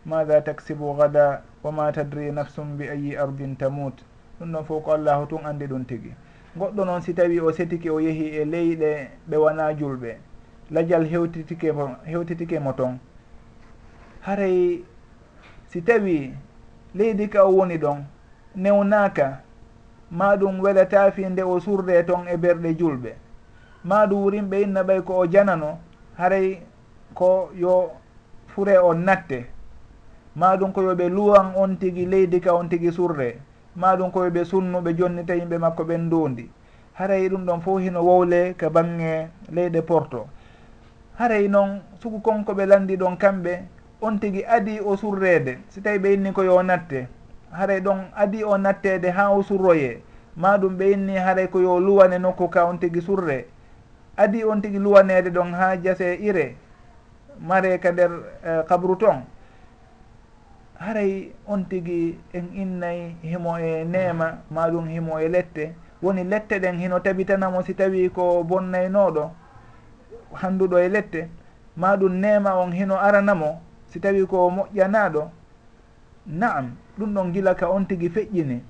maha taksibu gada woma tadri nafsum bi ayi ardin tamut ɗum ɗon fof ko allahu tun anndi ɗum tigi. Goɗɗo noon si tawi o setiki o yeehi e leyɗe ɓe wona julɓe lajal hewtitike hewtitike mo toon haray si tawi leydi ka o woni ɗon newnaka ma ɗum welata fi nde o surde toon e berɗe julɓe. Ma ɗum wurinɓe inna ɓay ko o janano haray ko yo fure on natte. Ma ɗum ko yoɓe luwan on tigi leydi ka on tigi surre ma ɗum ko yoɓe sunnuɓe jonnita yimɓe makko ɓen ndundi. Haray ɗum ɗon fof hino wowle ka bange leyɗe porto. Haray noon sugu konko ɓe landi ɗon kamɓe on tigi adi o surrede. Si tawi ɓe inni ko yo natte. Haray ɗon adi o nattede ha o surroye. Ma ɗum ɓe inni haray ko yo luwane nokku ka on tigi surre. Adi on tigi luwanede ɗon ha jase ire. Mare ka nder uh, kabru ton. Haray on tigi en innayi himo e neema ma ɗum himo e lette. Woni lette ɗen hino tabitanamo si tawi ko bonnaynoɗo. Handuɗo e lette. Ma ɗum nema on hino aranamo. si tawi ko o moƴƴanaɗo naam ɗum ɗon gila ka on tigui feƴƴini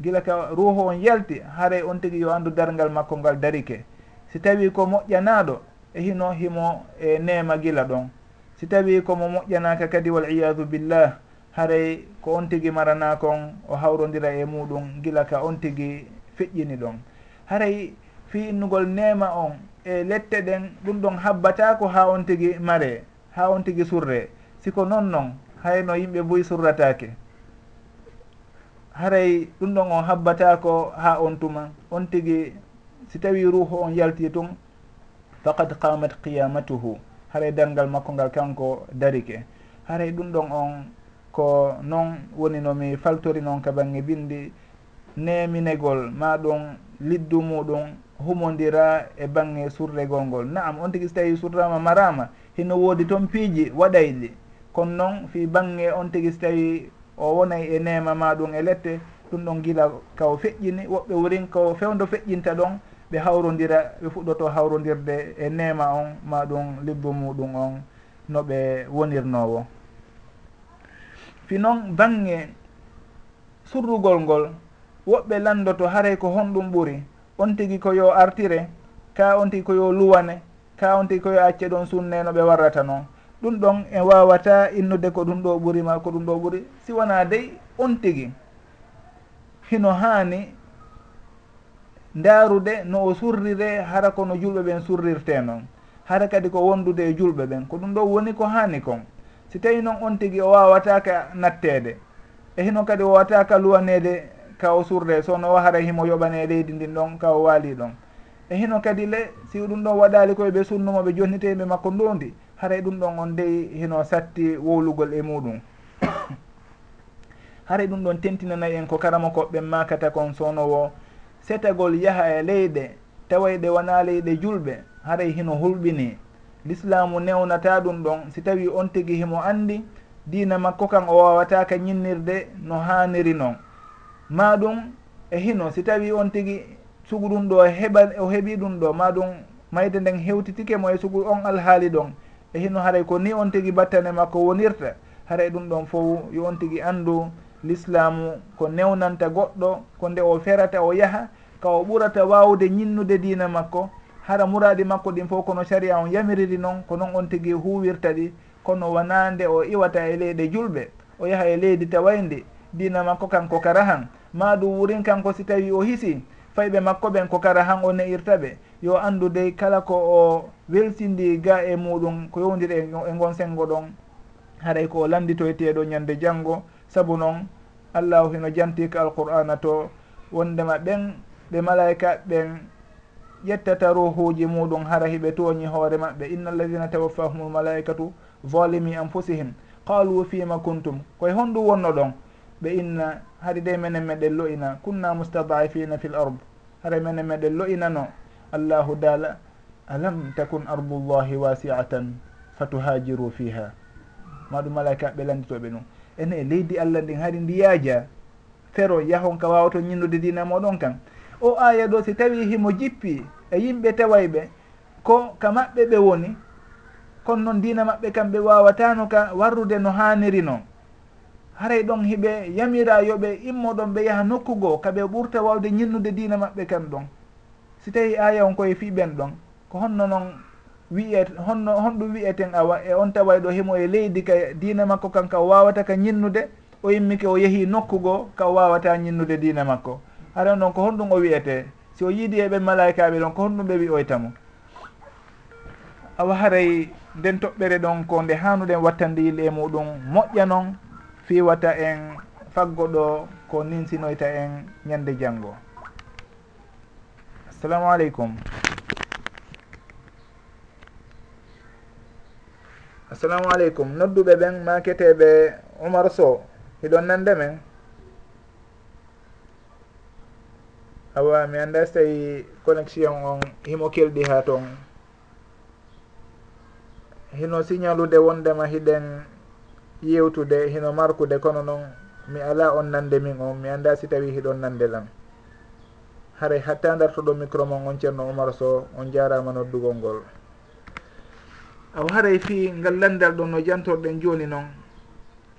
gila ka ruhu on yalti haray on tigui yo andu dargal makko ngal darike. Si tawi ko moƴƴanaɗo e hino himo e nema gila ɗon. Si tawi komo moƴƴanaka kadi wal iyadu billah haray ko on tigui marana kon o hawrodira e muɗum gila ka on tigui feƴƴini ɗon. Haray fi innugol nema on e lette ɗen ɗum ɗon habbatako ha on tigui mare ha on tigui surre. siko noon noon hayno yimɓe boyi surratake haray ɗum ɗon on habbatako ha on tuma. On tigui si tawi ruhu on yalti tun faqad qamat qiyamatuhu haray dargal makko ngal kanko darike. Haray ɗum ɗon on ko noon woni nomi faltori noon ka bange bindi neminegol ma ɗum liddu muɗum humodira e bange surregol ngol. Naam on tigui so tawi surrama marama hino woodi toon piiji waɗayɗi kono noon fi bange on tigi so tawi o wonay e nema maɗum e lette ɗum ɗon gila ka feƴƴini woɓɓe worin ko fewdo feƴƴinta ɗon ɓe hawrodira ɓe fuɗɗoto hawrodirde e nema on ma ɗum libbo muɗum on no ɓe wonirnowo. Fi noon bange surrugol ngol woɓɓe landoto haray ko honɗum ɓuri on tigi ko yo artire ka on tigi ko yo luwane ka on tigi ko yo acce ɗon sunne no ɓe warrata noon ɗum ɗon en wawata innude ko ɗum ɗo ɓurima ko ɗum ɗo ɓuri. Si wona dey on tigi. Hino hani ndaarude no o surrire hara kono julɓe ɓen surrirte noon hara kadi ko wondude e julɓe ɓen ko ɗum ɗo woni ko hani kon. Si tawi noon on tigi o wawataka nattede e hino kadi o wawataka luwanede ka o surre. Sono o hara himo yoɓane leydi ndin ɗon ka o waali ɗon. E hino kadi le si ɗum ɗon waɗali koye ɓe sunnumoɓe jonniteɓe makko ndondi haray ɗum ɗon on dey hino satti wowlugol e muɗum. Haray ɗum ɗon tentinanayi en ko karama koɓɓe makata kon sonowo. Setagol yaha e leyɗe tawayɗe wona leyɗe julɓe haray hino hulɓini. L'islamu newnata ɗum ɗon si tawi on tigi himo andi dina makko kan o wawataka ñinnirde no haniri noon ma ɗum e hino si tawi on tigi sugu ɗum ɗo heɓa o heeɓi ɗum ɗo ma ɗum mayde nden hewtitike mo e sugu on alhaali ɗon. e hino haray ko ni on tigi battane makko wonirta haray ɗum ɗon fof yo on tigi anndu l'islamu ko newnanta goɗɗo ko nde o ferata o yaha ka o ɓurata wawde ñinnude dina makko hara muradi makko ɗin fof kono saria on yamiriri noon ko noon on tigi huwirta ɗi kono wonande o iwata e leyɗe julɓe o yaha e leydi tawayndi dina makko kanko kara han ma ɗum wurin kanko si tawi o hisi fayɓe makko ɓen ko kara han o ne'irta ɓe. Yo anndu dey kala ko o weltindi ga e muɗum ko yowdiri e, e ngon sengo ɗon. Haray ko o landitoyteɗo ñande janggo saabu noon allahu hino jantika alqur'ana to wondema ɓen ɓe malayika ɓen ƴettata ruhuji muɗum hara hiɓe tooñi hoore maɓɓe. Inna alladina tawaffahumul malaikatu volimi anfusihim. Qalu fima kuntum. Koye honɗum wonno ɗon. ɓe inna hade de menen meɗen lo'ina. Kunna moustadaifina fi l ard. Hare menen meɗen lo'inano allahu daala alam takun ardullahi wasiatan fatuhajiru fiha? Maɗum malaika ɓe landitoɓe ɗum ene leydi allah ndin haari ndi yaaja? Fero yahon ka wawato ñinnude dina moɗon kan. O aya ɗo si tawi himo jippi e yimɓe taway ɓe ko ka maɓɓe ɓe woni kono noon dina maɓɓe kamɓe wawatano ka warrude no haniri noon haray ɗon hiɓe yamira yamirayoɓe immoɗon ɓe yaha nokkugo kaɓe ɓurta wawde ñinnude diina maɓɓe kan ɗon. Si tawi aya on koye fiɓen ɗon ko honno noon wiye honno honɗum wiyeten awa e on taway ɗo himo e leydi ka diina makko kan ka wawata ka ñinnude o immike o yeehi nokkugo ka wawata ñinnude diina makko. Haran noon ko honɗum o wiyete si o yiidi e ɓen malaikaɓe ɗon ko honɗum ɓe wiyoytamo awa haray nden toɓɓere ɗon ko nde hanuɗen wattande yille e muɗum moƴƴa noon fiwata en faggo ɗo ko ninsinoyta en ñande janggo assalamu aleykum. Assalamu aleykum. Nodduɓe ɓen maketeɓe oumar sow hiɗon nande men? Awa mi anda so tawi connexion on himo kelɗi ha toon hino signalude wondema hiɗen yewtude hino markude kono noon mi ala on nande min on mi annda si tawi hiɗon nande lam haray hatta dartoɗo micro mon on ceerno oumar so on jarama noddugol ngol. Aw haray fi ngal landal ɗon no jantorɗen joni noon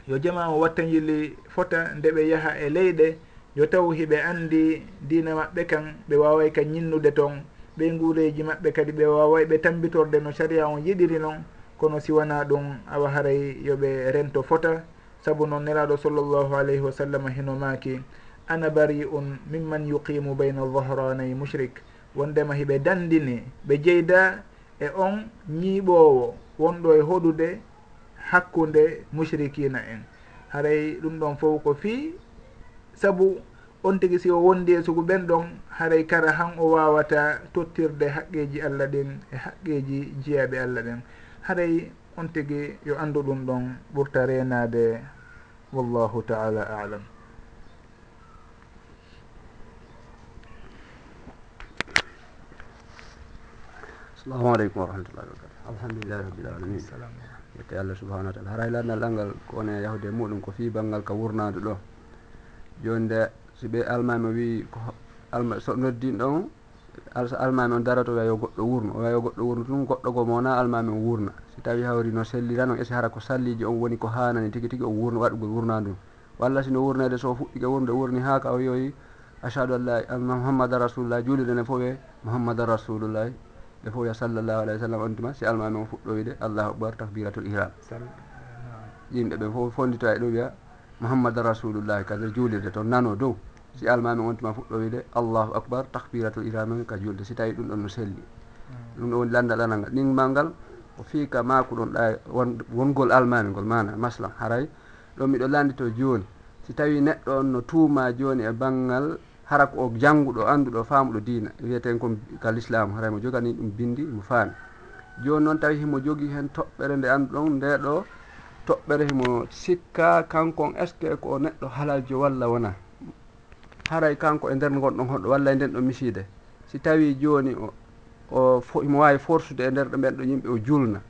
yo jamamo o yilli fota nde ɓe yaaha e leyɗe yo taw hiɓe andi dina maɓɓe kan ɓe waway kan ñinnude toon ɓe guureji maɓɓe kadi ɓe waway ɓe tambitorde no saria on yiɗiri noon kono siwana ɗum awa haray yoɓe rento fota saabu noon nelaɗo sallllahu alayhi wa sallam hino maaki ana bari un mimman yuqimu bayna dhahranay mushrik wondema hiɓe dandini ɓe jeyda e on ñiiɓowo wonɗo e hoɗude hakkude mushrikina en. Haray ɗum ɗon fof ko fii saabu on tigi si o wondi e sugu ɓen ɗon haray kara han o wawata tottirde haqqeji allah ɗin e haqqeji jeyaɓe allah ɗen. E haray on tigi yo anndu ɗum ɗon ɓurta renade wallahu taala alam. Assalamu aleykum wa rahmatullahi wabarakatu alhamdulillahi rabbil alamin. Yette allah subahanahu wa taala. Haray landal ɗalngal ko one yahude muɗum ko fi banggal ka wurnade ɗo. Joni nde so ɓe almami wi ko alma so noddin ɗon almami on darato wiya yo goɗɗo wurno o wiya yo goɗɗo wurno tun goɗɗo go mowona almami on wurna. Si tawi hawri no sellira no esi hara ko salliji on woni ko hanani tigui tigui o wurno waɗugol wurnadu ndum walla sino wurnede so fuɗɗike wurde wurni ha ka o yoyi achadu allah anna mouhammada rasulullah juuliɗen e fof e mouhammadan rasulullahi e fof wiya sallllahu alayhi wa sallam on tuma si almami on fuɗɗoyde allahu akbar takbiratul ihram. Yimɓe ɓe fof fondito e ɗo wiya mouhammadan rasulullahi kadi juulirde toon nano dow. si almami wontuma fuɗɗo wiide allahu akbar takbiratul iramami ka julde. Si tawi ɗum ɗon no selli. Hmm. Ɗum ɗo woni landal anal ngal ɗinmal ngal ko fiika ma ko ɗon ɗa wongol almami ngol mana maslan haray ɗo miɗo landito joni si tawi neɗɗo on no tuuma joni e banggal hara ko o jannguɗo annduɗo faamuɗo diina. Wiyeten ko ka l'islamu haray mo jogani ɗum bindi mo faami. Joni noon tawi himo jogui hen toɓɓere nde annduɗon nde ɗo toɓɓere himo sikka kankon est ce que ko neɗɗo halaljo walla wona haray kanko e nder gonɗon hoɗɗo walla e nden ɗon miside. Si tawi joni o o mo waawi forsude e nder ɗo ɓen ɗo yimɓe o julna.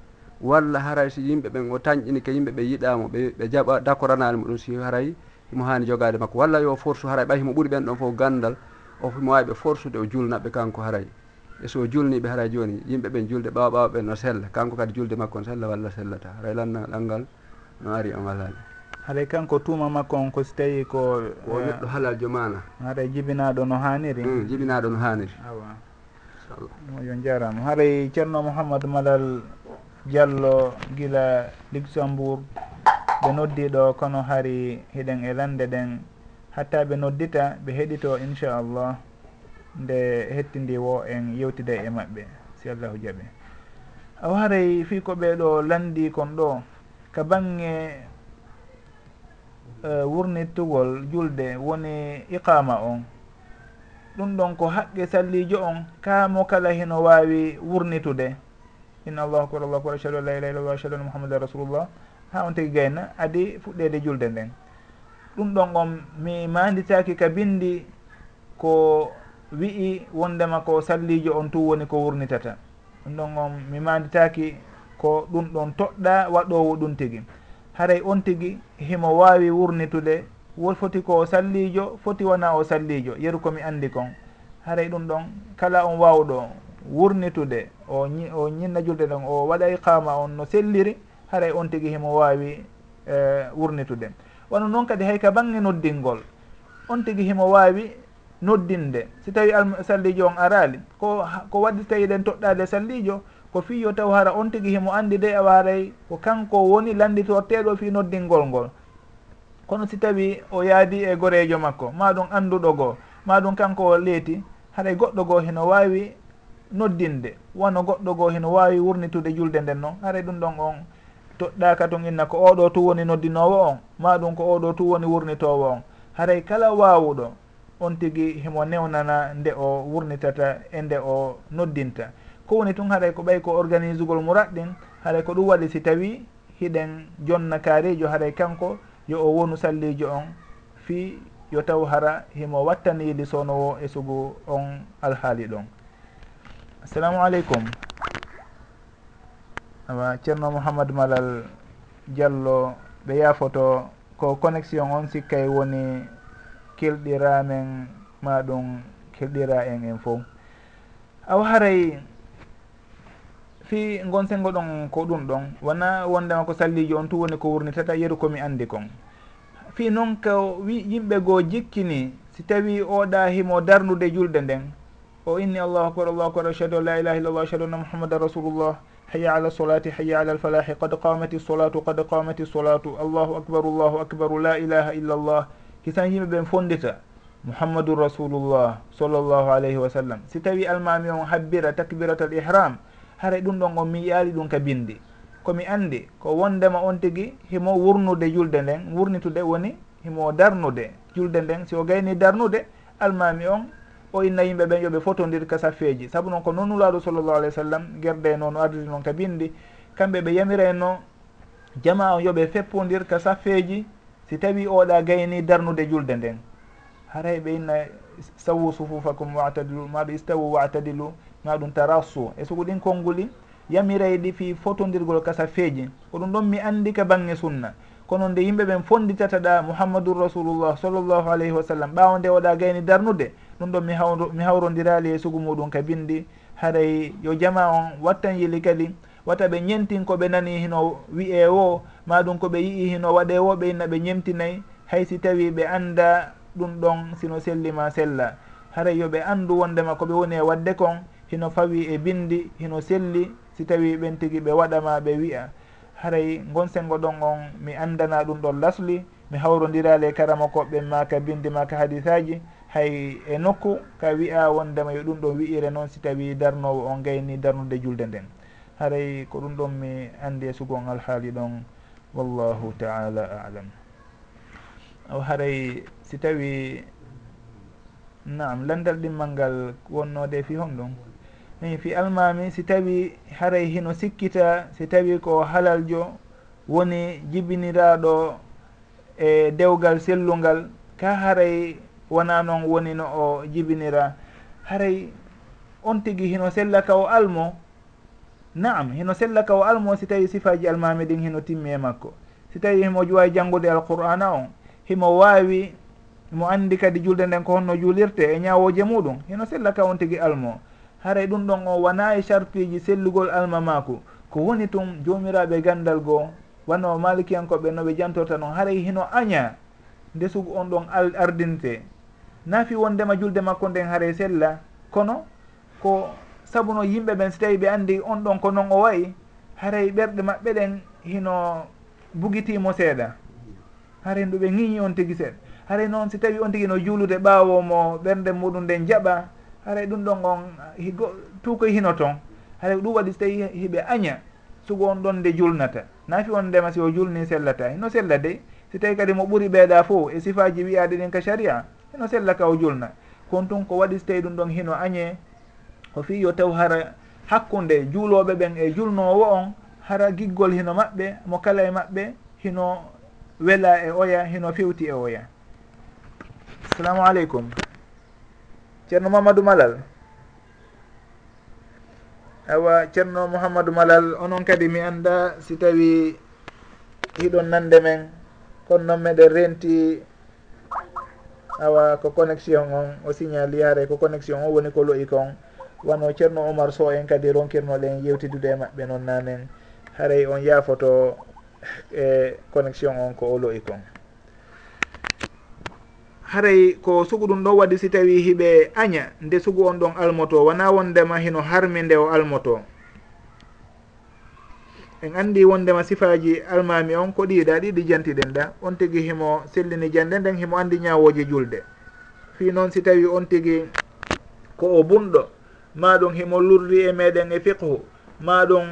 Walla haray si yimɓe ɓen o tañƴini ke yimɓe ɓe yiɗamo ɓe ɓe jaɓa d' accord anani mo ɗum si haray himo hani jogade makko. Walla yo forsu haray ɓay himo ɓuuri ɓen ɗon fof gandal o himo wawi ɓe forsude o julnaɓe kanko haray. E so julniɓe haray joni yimɓe ɓen julde ɓawa ɓawa ɓen no sella. Kanko kadi julde makko no sella walla sellata. Haray lanna ɗangal no ari on walani haɗay kanko tuuma makko on ko si tawi ko ko eh, neɗɗo halaljo mana haɗay jibinaɗo no haniri mm, jibinaɗo no haniri awa. Yo jarama haray ceerno mouhamadou malal diallo guila luxembourg. Ɓe noddiɗo kono hari hiɗen e lande ɗen. Hatta ɓe noddita ɓe heɗito inchallah nde hettindi wo en yewtida e maɓɓe si allahu jaaɓi aw haray fi ko ɓeɗo landi kon ɗo ka bange Eh, wurnittugol julde woni iqama on. Ɗum ɗon ko haqqe sallijo on. Kamo kala heno wawi wurnitude. Inna allahu akbar allahu akbar ashhadu an la ilaha illallah ashhadu anna muhammadan rasulullah. Ha on tigui gayna adi fuɗɗede julde nden. Ɗum ɗon on mi manditaki ka bindi ko wi'i wondema ko sallijo on tu woni ko wurnitata. Ɗum ɗon on mi manditaki ko ɗum ɗon toɗɗa waɗowo ɗum tigui haray on tigi himo wawi wurnitude won foti ko o sallijo foti wona o sallijo yeru komi andi kon. Haray ɗum ɗon kala on wawɗo wurnitude o o ñinna julde ɗon o waɗa iqama on no selliri haray on tigi himo wawi e, wurnitude. Wono noon kadi hay ka bangge noddingol on tigi himo wawi noddinde. Si tawi sallijo on arali ko ko waɗi tawi ɗen toɗɗade sallijo ko fiyo taw hara on tigi himo andi de e awa haray ko kanko woni landitorteɗo fi noddingol ngol. Kono si tawi o yaadi e goreejo makko ma ɗum annduɗo goo ma ɗum kanko o leeti haɗay goɗɗo goo heno waawi noddinde wano goɗɗo goo heno waawi wurnitude julde nden noon haray ɗum ɗon on toɗɗaka tun inna ko oɗo tu woni noddinowo on ma ɗum ko oɗo tu woni wurnitowo on. Haray kala waawuɗo on tigi himo newnana nde o wurnitata e nde o noddinta. ko woni tun haɗay ko ɓay ko organise ugol muraɗɗin haɗay ko ɗum waɗi si tawi hiɗen jonna kaarijo haɗay kanko yo o wonu sallijo on fi yo taw hara himo wattaniidi sownowo e sugu on alhaali ɗon. Assalamu aleykum. Awa ceerno mouhamadou malal diallo ɓe yaafoto ko connexion on sikkay woni kelɗiramen ma ɗum kelɗira en en fof. Aw haray fi gonsengo ɗon ko ɗum ɗon. Wona wondema ko sallijo on tu woni ko wurnitata yeru komi andi kon. Fi noon ko wi yimɓe goo jikkini si tawi oɗa himo darnude julde nden o inni allahu akbar allahu akbar achadu an la ilaha illa llah achadu anna mouhammadan rasulullah haya ala solati haya ala alfalahi qad qamati solatu qad qamati solatu allahu akbaru allahu akbaru la ilaha illa llah hisan yimɓe ɓen fondita mouhammadun rasulullah sallllahu alayhi wa sallam. Si tawi almami on habbira takbiratal ihram haray ɗum ɗon on mi yaali ɗum ka bindi. Komi andi ko wondema on tigui himo wurnude julde nden wurnitude woni himo darnude julde nden. Si o gayni darnude almami on o inna yimɓe ɓen yooɓe fotodir ka saffeji saabu noon ko noon nulaɗo sallllahu alayhi w sallam guerde noon o ardiri noon ka bindi. Kamɓe ɓe yamireno jama on yooɓe feppodir ka saffeji si tawi oɗa gayni darnude julde nden. Haray ɓe inna stawu sufufakum watadilu maɓe istawu watadilu. ma ɗum tarassu e soko ɗin konnguli yamirayɗi fi fotodirgol kasa feeji ko ɗum ɗon mi anndi ka bange sunna. Kono nde yimɓe ɓen fonditata ɗa mouhammadou rasulullah sallllahu alayhi wa sallam ɓawa nde waɗa gayni darnude ɗum ɗon mi hawro mi hawrodirali e sugu muɗum ka bindi haray yo jama on wattan yili kadi wata ɓe ñentin koɓe nani hino wiye wi'e o maɗum koɓe yii hino waɗe wo ɓe inna ɓe ñemtinayi hay si tawi ɓe annda ɗum ɗon sino sellima sella. Haray yoɓe anndu wondema koɓe woni e wadde kon hino fawi e bindi hino selli si tawi ɓen tigui ɓe waɗama ɓe wiya haray gon sengo ɗon on mi andana ɗum ɗon lasli mi hawrodirali e karama koɓɓe maka bindi maka hadisaji. Hay e nokku ka wiya wondema yo ɗum ɗon wiire noon si tawi darnowo on gayni darnude julde nden. Haray ko ɗum ɗon mi andi e sugon alhaali ɗon wallahu taala alam. O haray si tawi naam landal ɗimmal ngal wonnode fi hon honɗum. fi almami si tawi haray hino sikkita si tawi ko halaljo woni jibiniraɗo e dewgal sellungal ka haray wona noon woni no o jibinira. Haray on tigi hino sella ka o almo? Naam hino sella ka o almo si tawi sifaji almami ɗin hino timmi e makko. Si tawi himo juwa janngude alqur'ana on himo wawi mo anndi kadi julde nden ko honno juulirte e ñawoje muɗum hino sella ka on tigi almo. haray ɗum ɗon o wona e sarpiji sellugol alma mako ko woni tun jomiraɓe gandal goo wanno malikiyankoɓe noɓe jantorta noon haray hino aña ndesugu on ɗon ardinte. Naafi wondema julde makko nden haare sella. Kono ko sabuno yimɓe ɓen so tawi ɓe andi on ɗon ko noon o wayi haray ɓerɗe maɓɓe ɗen hino bugitimo seeɗa. Haray ndu ɓe ŋiñi on tigui seeɗa. Haray noon so tawi on tigui no juulude ɓawomo ɓerde muɗum nden jaɓa haray ɗum ɗon on higo tuukoy hino toon haray ɗum waɗi so tawi hiɓe aña sugo on ɗon nde julnata. Naafi on ndema si o julni sellata. Hino sella de si tawi kadi mo ɓuri ɓeeɗa fo e sifaji wiyaɗe ɗin ka sharia hino sella ka o julna. Kon tun ko waɗi so tawi ɗum ɗon hino añe ko fi yo taw hara hakkunde juuloɓe ɓen e julnowo on hara giggol hino maɓɓe mo kala e maɓɓe hino wela e oya hino fewti e oya. Assalamu aleykum. ceerno mamadou malal. Awa ceerno mouhamadou malal onon kadi mi annda si tawi hiɗon nande men kono noon meɗen renti awa ko connexion on o signal yaare ko connexion o woni ko loyi kon. Wano ceerno oumar so en kadi ronkirnoɗen yewtidude e maɓɓe noon nanen. Haray on yaafoto e connexion on ko o loyi kon. haray ko sugu ɗum ɗon waɗi si tawi hiɓe aña nde sugu on ɗon almoto wona wondema hino harmi nde o almoto. En andi wondema sifaji almami on ko ɗiɗa ɗiɗi jantiɗen ɗa. On tigui himo sellini jande nden himo andi ñawoji julde. Fi noon si tawi on tigui ko o bunɗo maɗum himo lurri e meɗen e fiqhu maɗum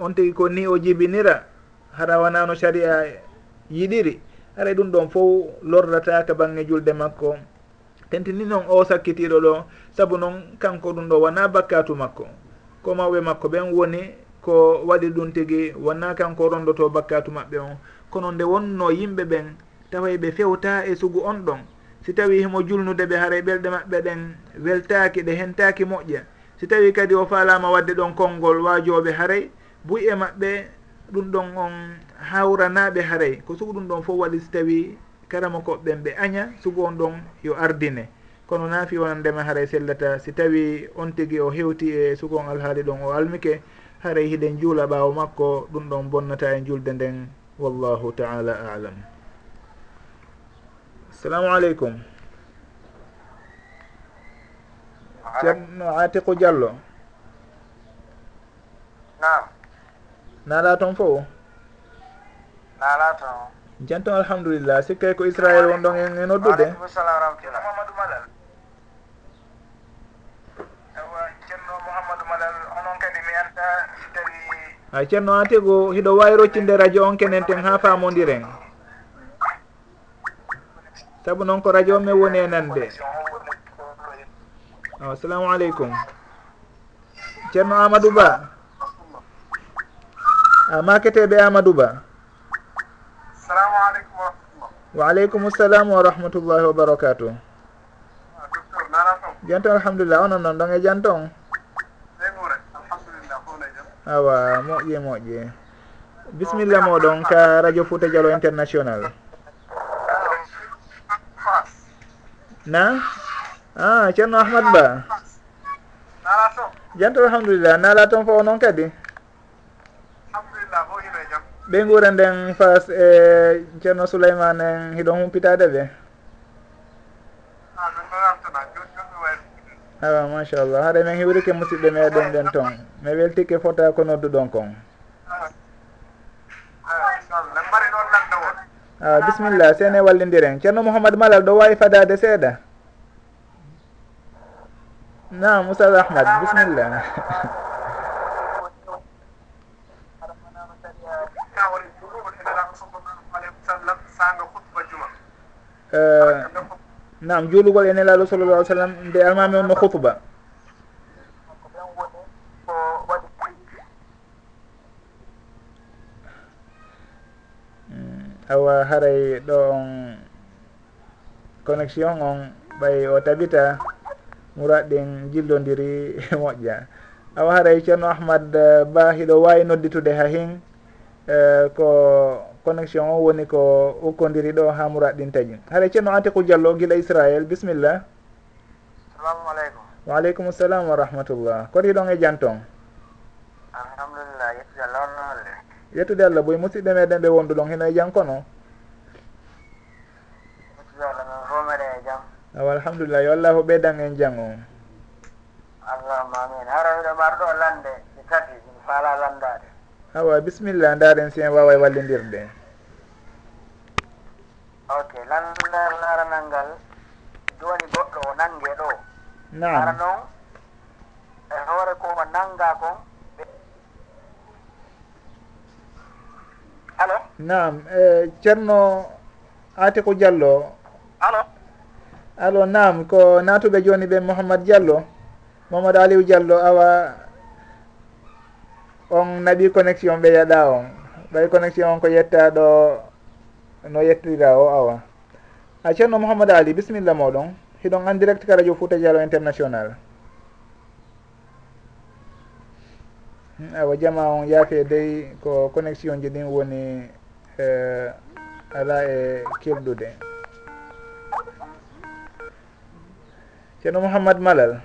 on tigui ko ni o jibinira hara wonano sharia yiɗiri. haray ɗum ɗon fof lordata ka bange julde makko. Tentini noon o sakkitiɗo ɗo saabu noon kanko ɗum ɗo wona bakkatu makko. Ko mawɓe makko ɓen woni ko waɗi ɗum tigi wonna kanko rondoto bakkatu maɓɓe on kono nde wonno yimɓe ɓen taway ɓe fewta e sugu on ɗon. Si tawi himo julnude ɓe haray ɓerɗe maɓɓe ɗen weltaki ɗe hentaki moƴƴa. Si tawi kadi o falama wadde ɗon konngol wajoɓe haray buy e maɓɓe ɗum ɗon on hawranaɓe haaray ko sugu ɗum ɗon fof waɗi so tawi karama koɓɓen ɓe aña sugu on ɗon yo ardine. Kono naafi wonandema haaray sellata. Si tawi on tigui o hewti e sugu on alhaali ɗon o almike haray hiɗen juula ɓaawo makko ɗum ɗon bonnata e julde nden. Wallahu taala alam. Assalamu aleykum. Ceerno atiqu diallo. Nam naala toon fo? Naala toon janton alhamdulillah. Sikkay ko israel won ɗon en noddude. Aleykum salam rahmatullah. Mouhamadou malal. Awa ceerno mouhamadou malal onon kadi mi anda so tawi hay ceerno an tego hiɗo wawi roccinde radio on kenen ten ha famodiren. Saabu noon ko radio men woni e nande. Assalamu aleykum ceerno amadou ba. a maketeɓe amadou ba salamu aleykum wa rahmatullah. Wa aleykum salam wa rahmatullahi wa barakatu ah, docteur nana tong janton alhamdulillah. Onon noon ɗon e janton awa moƴƴe moƴƴe bisimilla moɗon ka radio fouta dialo international. Na? A ah, ceerno ahmad ba. Janto alhamdulillah. Naala toon fo noon kadi? ɓe guura nden fas e ceerno souleymane en hiɗon humpitade ɓe? Awa machallah. Haɗa min hiwrike musidɓe meɗen ɓen toon mi weltike fota ko nodduɗon kon. A bisimilla sene wallidiren. Ceerno mouhamadou malal ɗo wawi fadade seeɗa? Nam oustad ahmad bisimilla Eh, nam juulugol e nelaɗo sallallah alih sallam nde almami on no hutuba hmm, awa haray ɗo on connexion on ɓay o tabita murat ɗin jillodiri moƴƴa. Awa haray ceerno ahmad eh, ba hiɗo wawi nodditude ha hin eh, ko connexion o woni ko ukkodiri ɗo ha mourad ɗin taƴi haɗa ceerno atiku diallo guila israel bisimilla salamu aleykum. Waaleykum salam wa rahmatullah. Kori ɗon e janton alhamdulillah yettude allah onnolle yettude allah boy musidɓe meɗen ɓe wondu ɗon heno e jam kono? Yettude allah min fo meɗen e jam. Awa alhamdulillah yo allah ho ɓeydan en jang o. Allahuma amin. Haro hiɗo mbar ɗo lande ɗi tati min faala landade awa bisimilla ndaren si en wawa wallidirde. Ok landudar laranal ngal joni goɗɗo o nangue ɗo. Nam ara noon e hoore ko o nanga kon alo? Nam e ceerno ate ko diallo. Alo? Alo nam ko natuɓe joni ɓe mouhamad diallo mamadou aliou diallo awa on naɓi connexion ɓe yaɗa on. Ɓay connexion on ko yettaɗo no yettira o awa. A ceerno mouhamadou ali bisimilla moɗon. Hiɗon en direct ka radio fouta dialo international. Hmm, awa jama on yaafe dey ko connexion ji ɗin woni uh, ala e keldude. Ceerno mouhamad malal.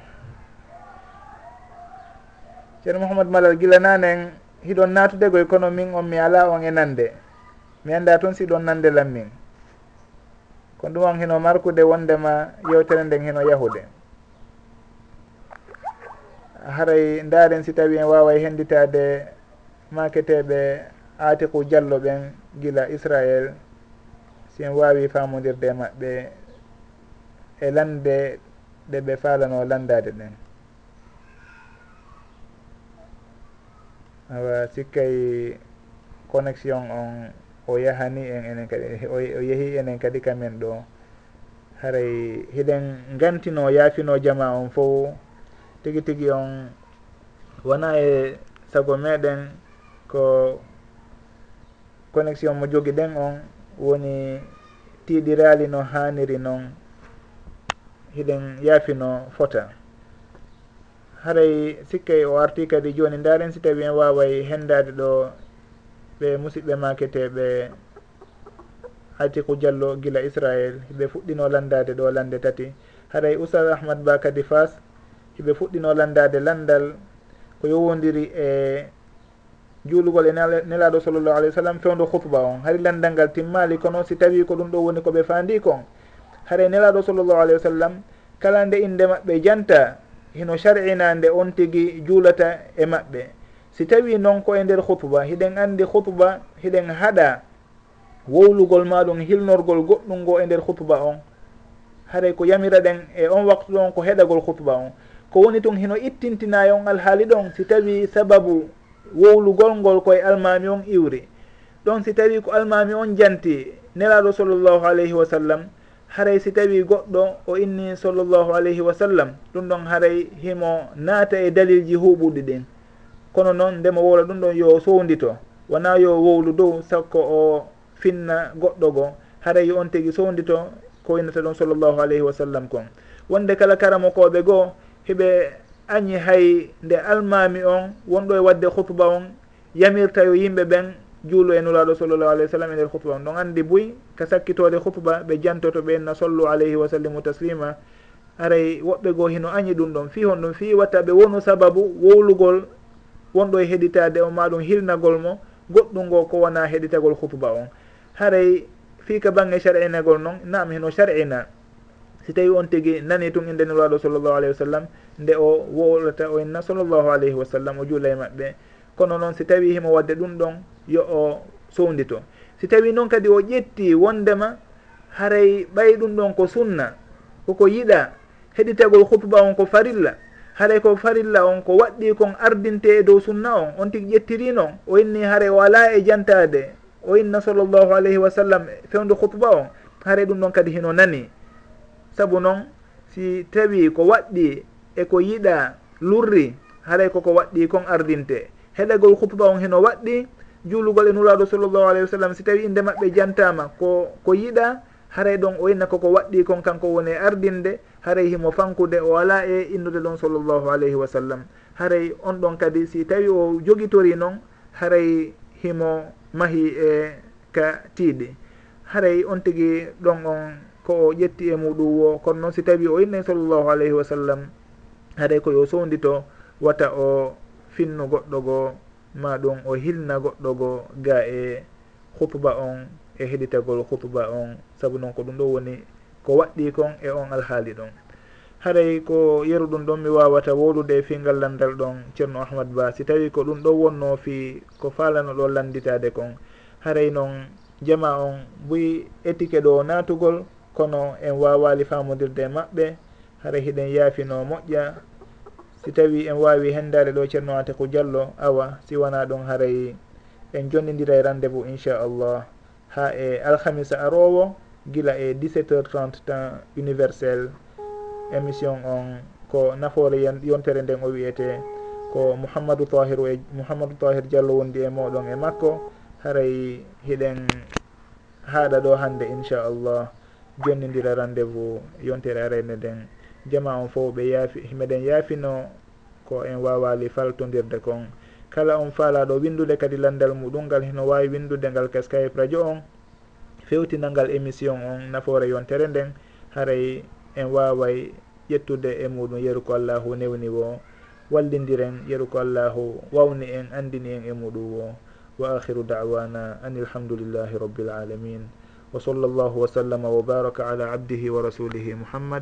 ceerno mouhamadou malal gila nanen en hiɗon natudegoy kono min on mi ala on e nande. Mi anda toon siɗon nande lam min kono ɗum on hino markude wondema yewtere nden hino yahude. Haray ndaren si tawi en waway henditade maketeɓe atiku diallo ɓen gila israel si en wawi famodirde maɓɓe e lande ɗe ɓe falano landade ɗen. awa sikkay connexion on o yahani en enen kadi o yeehi enen kadi kamen ɗo. Haray hiɗen gantino yaafino jama on fo tigi tigi on wona e sago meɗen ko connexion mo jogi ɗen on woni tiiɗirali no hanniri noon hiɗen yaafino fota. haray sikkay o arti kadi joni ndaren si tawi en waway hendade ɗo ɓe musidɓe maketeɓe atiku diallo gila israel ɓe fuɗɗino landade ɗo lande tati. Haray oustad ahmad ba kadi fas hiɓe fuɗɗino landade landal ko yowodiri e juulugol e nelaɗo sallllahu alih w sallam fewdo hutba on. Hari landal ngal timmali kono si tawi ko ɗum ɗo woni koɓe fandi kon. Haray nelaɗo sallllahu alih wa sallam kala nde inde maɓɓe janta hino shar'inande on tigi juulata e maɓɓe si tawi noon ko e nder hutba hiɗen andi hutba hiɗen haɗa wowlugol maɗum hilnorgol goɗɗum ngo e nder hutba on. Haray ko yamira ɗen e on waktu ɗon ko heɗagol hutba on. Ko woni tun hino ittintina on alhaali ɗon si tawi sababu wowlugol ngol koye almami on iwri. Ɗon si tawi ko almami on janti nelaɗo sallllahu alayhi wa sallam haray si tawi goɗɗo o inni sallllahu alayhi wa sallam ɗum ɗon haray himo naata e dalilji huɓuɗi ɗin. Kono noon ndemo wowla ɗum ɗon yo sowndito wona yo wowlu dow sakko o finna goɗɗo go haray on tigui sowndito ko innata ɗon sallllahu alayhi wa sallam kon. Wonde kala karamo koɓe goo heɓe añi hay nde almami on wonɗo e wadde hutba on yamirta yo yimɓe ɓen juulo e nulaaɗo sallllahu alayhi wa sallam e nder hutba on. Ɗon anndi buy ka sakkitoode hutba ɓe jantoto ɓe na sollu alayhi wa sallimu taslima. Aray woɓɓe goo hino añi ɗum ɗon. Fii hon ɗum fii watta ɓe wonu sababu wowlugol wonɗo e heɗitade o maɗum hilnagol mo goɗɗum ngo ko wona heɗitagol hutuba on. Haray fii ka bange sar'inagol noon nam hino sar'ina si tawi on tigi nani tun inde nulaaɗo sallllahu alayhi wa sallam nde o wowlata o inna sallllahu alayhi wa sallam o juula e maɓɓe. kono noon si tawi himo wadde ɗum ɗon yo o sowdito si tawi noon kadi o ƴetti wondema haray ɓay ɗum ɗon ko sunna koko yiɗa heɗitagol hutuba on ko farilla haray ko farilla on ko waɗɗi kon ardinte e dow sunna on on tigi noon o inni haray o ala e jantade o inna sallllahu alayhi wa sallam e fewde hutuba on haray ɗum ɗon kadi hino nani. Saabu noon si tawi ko waɗɗi eko yiɗa lurri haray koko waɗɗi kon ardinte. heɗagol hupuba on heno waɗɗi juulugol e nuraɗo sallllahu alayhi wa sallam si tawi inde maɓɓe jantama ko ko yiɗa haray ɗon o inna koko waɗɗi kon kanko woni e ardinde haray himo fankude o ala e innude ɗon sallllahu alayhi wa sallam. Haray on ɗon kadi si tawi o jogitori noon haray himo mahi e ka tiiɗi. Haray on tigi ɗon on ko o ƴetti e muɗum wo kono noon si tawi o innayi sallllahu alayhi wa sallam haɗay koyo sowdito wata o finnu goɗɗo goo ma ɗum o hilna goɗɗo goo ga e hutuba on e heɗitagol hutuba on. Saabu noon ko ɗum ɗo woni ko waɗɗi kon e on alhaali ɗon. Haray ko yeru ɗum ɗon mi wawata wolude e fingal landal ɗon ceerno ahmad ba si tawi ko ɗum ɗo wonno fi ko falano ɗo landitade kon. Haray noon jama on buy étiqué ɗo natugol kono en wawali famodirde e maɓɓe hara hiɗen yaafino moƴƴa. si tawi en wawi hendade ɗo ceerno ate ko diallo awa si wona ɗon haray en jonnidira e rendez vous inchallah ha e alhamisa arowo gila e 17 heures 30 temps universel émission on ko nafoore yontere nden o wiyete ko mouhamadou tahiru e mouhamadou tahir diallo wondi e moɗon e makko. Haray hiɗen haaɗa ɗo hande inchallah jonnidira rendez vous yontere arene nden. jama on fof ɓe yaafi meɗen yaafino ko en wawali faltodirde kon. Kala on faalaɗo windude kadi landal muɗum ngal heno wawi windude ngal ka skype radio on fewtina ngal émission on nafoore yontere nden haray en waway ƴettude e muɗum yeru ko allahu newni wo wallidiren yeru ko allahu wawni en andini en e muɗum wo. Wa akhiru dawana an ilhamdulillahi rabbil alamin wa sall llahu wa sallama wa baraka ala abdihi wa rasulihi muhammad.